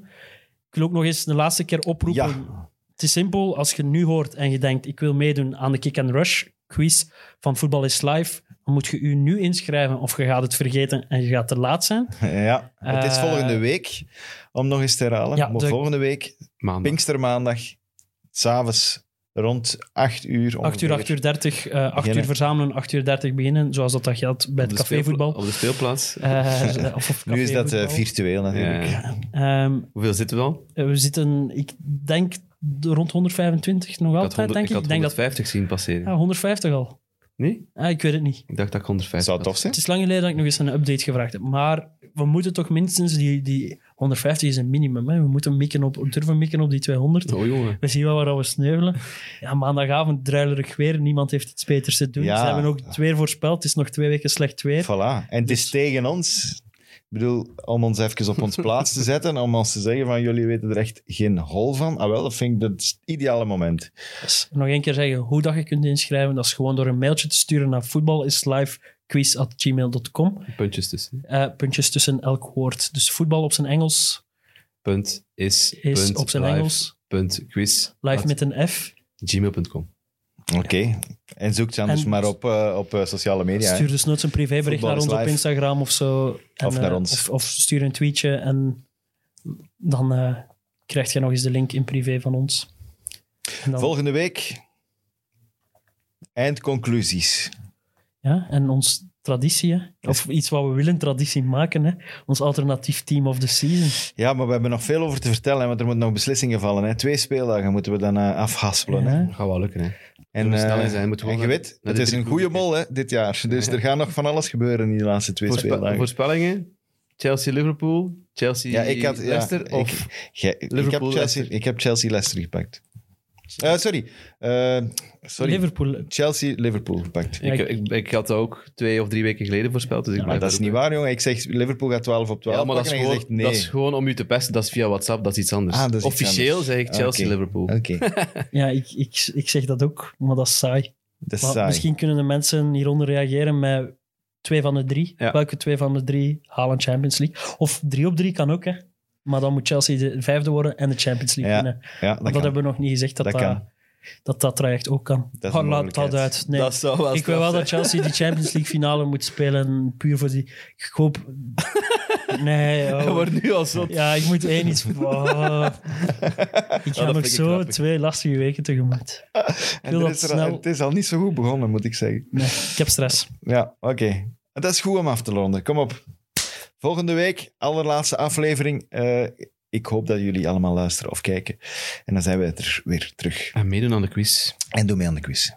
Speaker 4: Ik wil ook nog eens de laatste keer oproepen.
Speaker 2: Ja.
Speaker 4: Het is simpel, als je nu hoort en je denkt, ik wil meedoen aan de Kick and Rush quiz van Voetbal is Live, dan moet je u nu inschrijven of je gaat het vergeten en je gaat te laat zijn.
Speaker 2: Ja, het is
Speaker 4: Eh,
Speaker 2: volgende week, om nog eens te herhalen.
Speaker 4: Ja,
Speaker 2: maar
Speaker 4: de-
Speaker 2: volgende week,
Speaker 3: Maandag.
Speaker 2: Pinkstermaandag, s'avonds rond 8 uur.
Speaker 4: 8 uur,
Speaker 2: ongeveer.
Speaker 4: 8 uur 30, eh 8 uur
Speaker 2: Beginnen.
Speaker 4: verzamelen, 8 uur 30 beginnen, zoals dat, dat geldt bij
Speaker 3: Op
Speaker 4: het
Speaker 3: de
Speaker 4: cafévoetbal.
Speaker 3: Op de speelplaats.
Speaker 4: Eh, of
Speaker 2: Nu is dat eh, virtueel natuurlijk.
Speaker 3: Ja, ja.
Speaker 4: Ehm,
Speaker 3: Hoeveel zitten we al?
Speaker 4: we zitten, ik denk, de- rond 125 nog
Speaker 3: Ik had,
Speaker 4: altijd,
Speaker 3: 100,
Speaker 4: denk
Speaker 3: ik
Speaker 4: ik.
Speaker 3: had
Speaker 4: Ik denk dat
Speaker 3: 150 zien passeren.
Speaker 4: ja, 150 al.
Speaker 3: Nee?
Speaker 4: Ah, ik weet het niet.
Speaker 3: Ik dacht dat ik 150
Speaker 2: Zou het tof zijn?
Speaker 4: Het is lang geleden dat ik nog eens een update gevraagd heb. Maar we moeten toch minstens die, die 150 is een minimum. Hè. We moeten mikken op, durven mikken op die 200.
Speaker 3: Oh jongen.
Speaker 4: We zien wel waar we sneuvelen. Ja, maandagavond druilerig weer. Niemand heeft iets beters te doen.
Speaker 2: Ja.
Speaker 4: Ze hebben ook het weer voorspeld. Het is nog twee weken slecht weer.
Speaker 2: Voilà. En het is tegen ons. Ik bedoel, om ons even op ons plaats te zetten, om ons te zeggen van jullie weten er echt geen hol van. Ah wel, dat vind ik dat is het ideale moment.
Speaker 4: Dus nog één keer zeggen hoe dat je kunt inschrijven. Dat is gewoon door een mailtje te sturen naar voetbalislivequiz.gmail.com.
Speaker 3: Puntjes tussen.
Speaker 4: Eh puntjes tussen elk woord. Dus voetbal op zijn Engels
Speaker 3: Punt is,
Speaker 4: is
Speaker 3: punt
Speaker 4: op zijn
Speaker 3: live,
Speaker 4: Engels.
Speaker 3: Punt quiz.
Speaker 4: Live met een F.
Speaker 3: gmail.com.
Speaker 2: Oké. En zoek ze anders
Speaker 4: En-
Speaker 2: maar op, eh, op eh, sociale media.
Speaker 4: Stuur dus nooit een privébericht naar ons op. Instagram of zo. En,
Speaker 2: Of naar
Speaker 4: eh,
Speaker 2: ons.
Speaker 4: Of, of stuur een tweetje en dan eh, krijg je nog eens de link in privé van ons. Dan,
Speaker 2: Volgende week. Eindconclusies.
Speaker 4: ja, en ons traditie, hè. of iets wat we willen traditie maken, hè. ons alternatief team of the season.
Speaker 2: Ja, maar we hebben nog veel over te vertellen, hè, want er moeten nog beslissingen vallen. Hè. Twee speeldagen moeten we dan eh, afhaspelen. Hè.
Speaker 4: Ja.
Speaker 3: Dat gaat wel lukken, hè.
Speaker 2: En,
Speaker 3: snel
Speaker 2: eh,
Speaker 3: in zijn,
Speaker 2: en je weet, het is een goede mol hè, dit jaar. Dus er gaat nog van alles gebeuren in die laatste twee
Speaker 3: Voorspe-
Speaker 2: speeldagen.
Speaker 3: voorspellingen? Chelsea-Liverpool?
Speaker 2: Ja, ik had- ja,
Speaker 3: Chelsea-Leicester?
Speaker 2: ik- Gij- ik, heb Chelsea,
Speaker 3: Leicester.
Speaker 2: ik heb Chelsea-Leicester gepakt. Eh, sorry. Eh, sorry.
Speaker 4: Liverpool.
Speaker 2: Chelsea-Liverpool gepakt.
Speaker 4: Ja,
Speaker 3: ik,
Speaker 4: ik-
Speaker 3: ik, had dat ook twee of drie weken geleden voorspeld. Dus ik
Speaker 4: Ja,
Speaker 3: blijf
Speaker 2: Maar dat is niet waar, jongen. Ik zeg Liverpool gaat 12 op 12
Speaker 3: Ja, maar dat is, gewoon,
Speaker 2: zegt nee.
Speaker 3: dat is gewoon om u te pesten. Dat is via WhatsApp, dat is iets anders.
Speaker 2: Ah, is
Speaker 3: Officieel
Speaker 2: anders.
Speaker 3: zeg ik
Speaker 2: Ah,
Speaker 3: Chelsea-Liverpool.
Speaker 2: Oké,
Speaker 4: Ja, ik, ik, ik zeg dat ook, maar dat is saai.
Speaker 2: dat is
Speaker 4: Maar
Speaker 2: saai.
Speaker 4: misschien kunnen de mensen hieronder reageren met twee van de drie.
Speaker 3: Ja.
Speaker 4: Welke twee van de drie halen Champions League? Of drie op drie kan ook, hè. Maar dan moet Chelsea de vijfde worden en de Champions League
Speaker 2: Ja,
Speaker 4: winnen.
Speaker 2: Ja, dat
Speaker 4: hebben we nog niet gezegd, dat
Speaker 2: Dat
Speaker 4: dat, dat, dat traject ook kan.
Speaker 2: Dat
Speaker 4: Oh, laat dat uit. Nee.
Speaker 3: Dat zou wel
Speaker 4: ik wil wel dat Chelsea die Champions League finale moet spelen, puur voor die... Ik hoop... Nee, oh.
Speaker 3: Wordt nu al zot.
Speaker 4: Ja, ik moet één iets... Oh. Ik ga
Speaker 3: dat
Speaker 4: nog
Speaker 3: ik
Speaker 4: zo
Speaker 3: grappig.
Speaker 4: twee lastige weken tegemoet.
Speaker 2: En
Speaker 4: wil dat
Speaker 2: is
Speaker 4: snel-
Speaker 2: Het is al niet zo goed begonnen, moet ik zeggen.
Speaker 4: Nee, ik heb stress.
Speaker 2: Ja, oké. Dat is goed om af te ronden. Kom op. Volgende week, allerlaatste aflevering. Eh, ik hoop dat jullie allemaal luisteren of kijken. En dan zijn we er weer terug.
Speaker 3: En meedoen aan de quiz.
Speaker 2: En doe mee aan de quiz.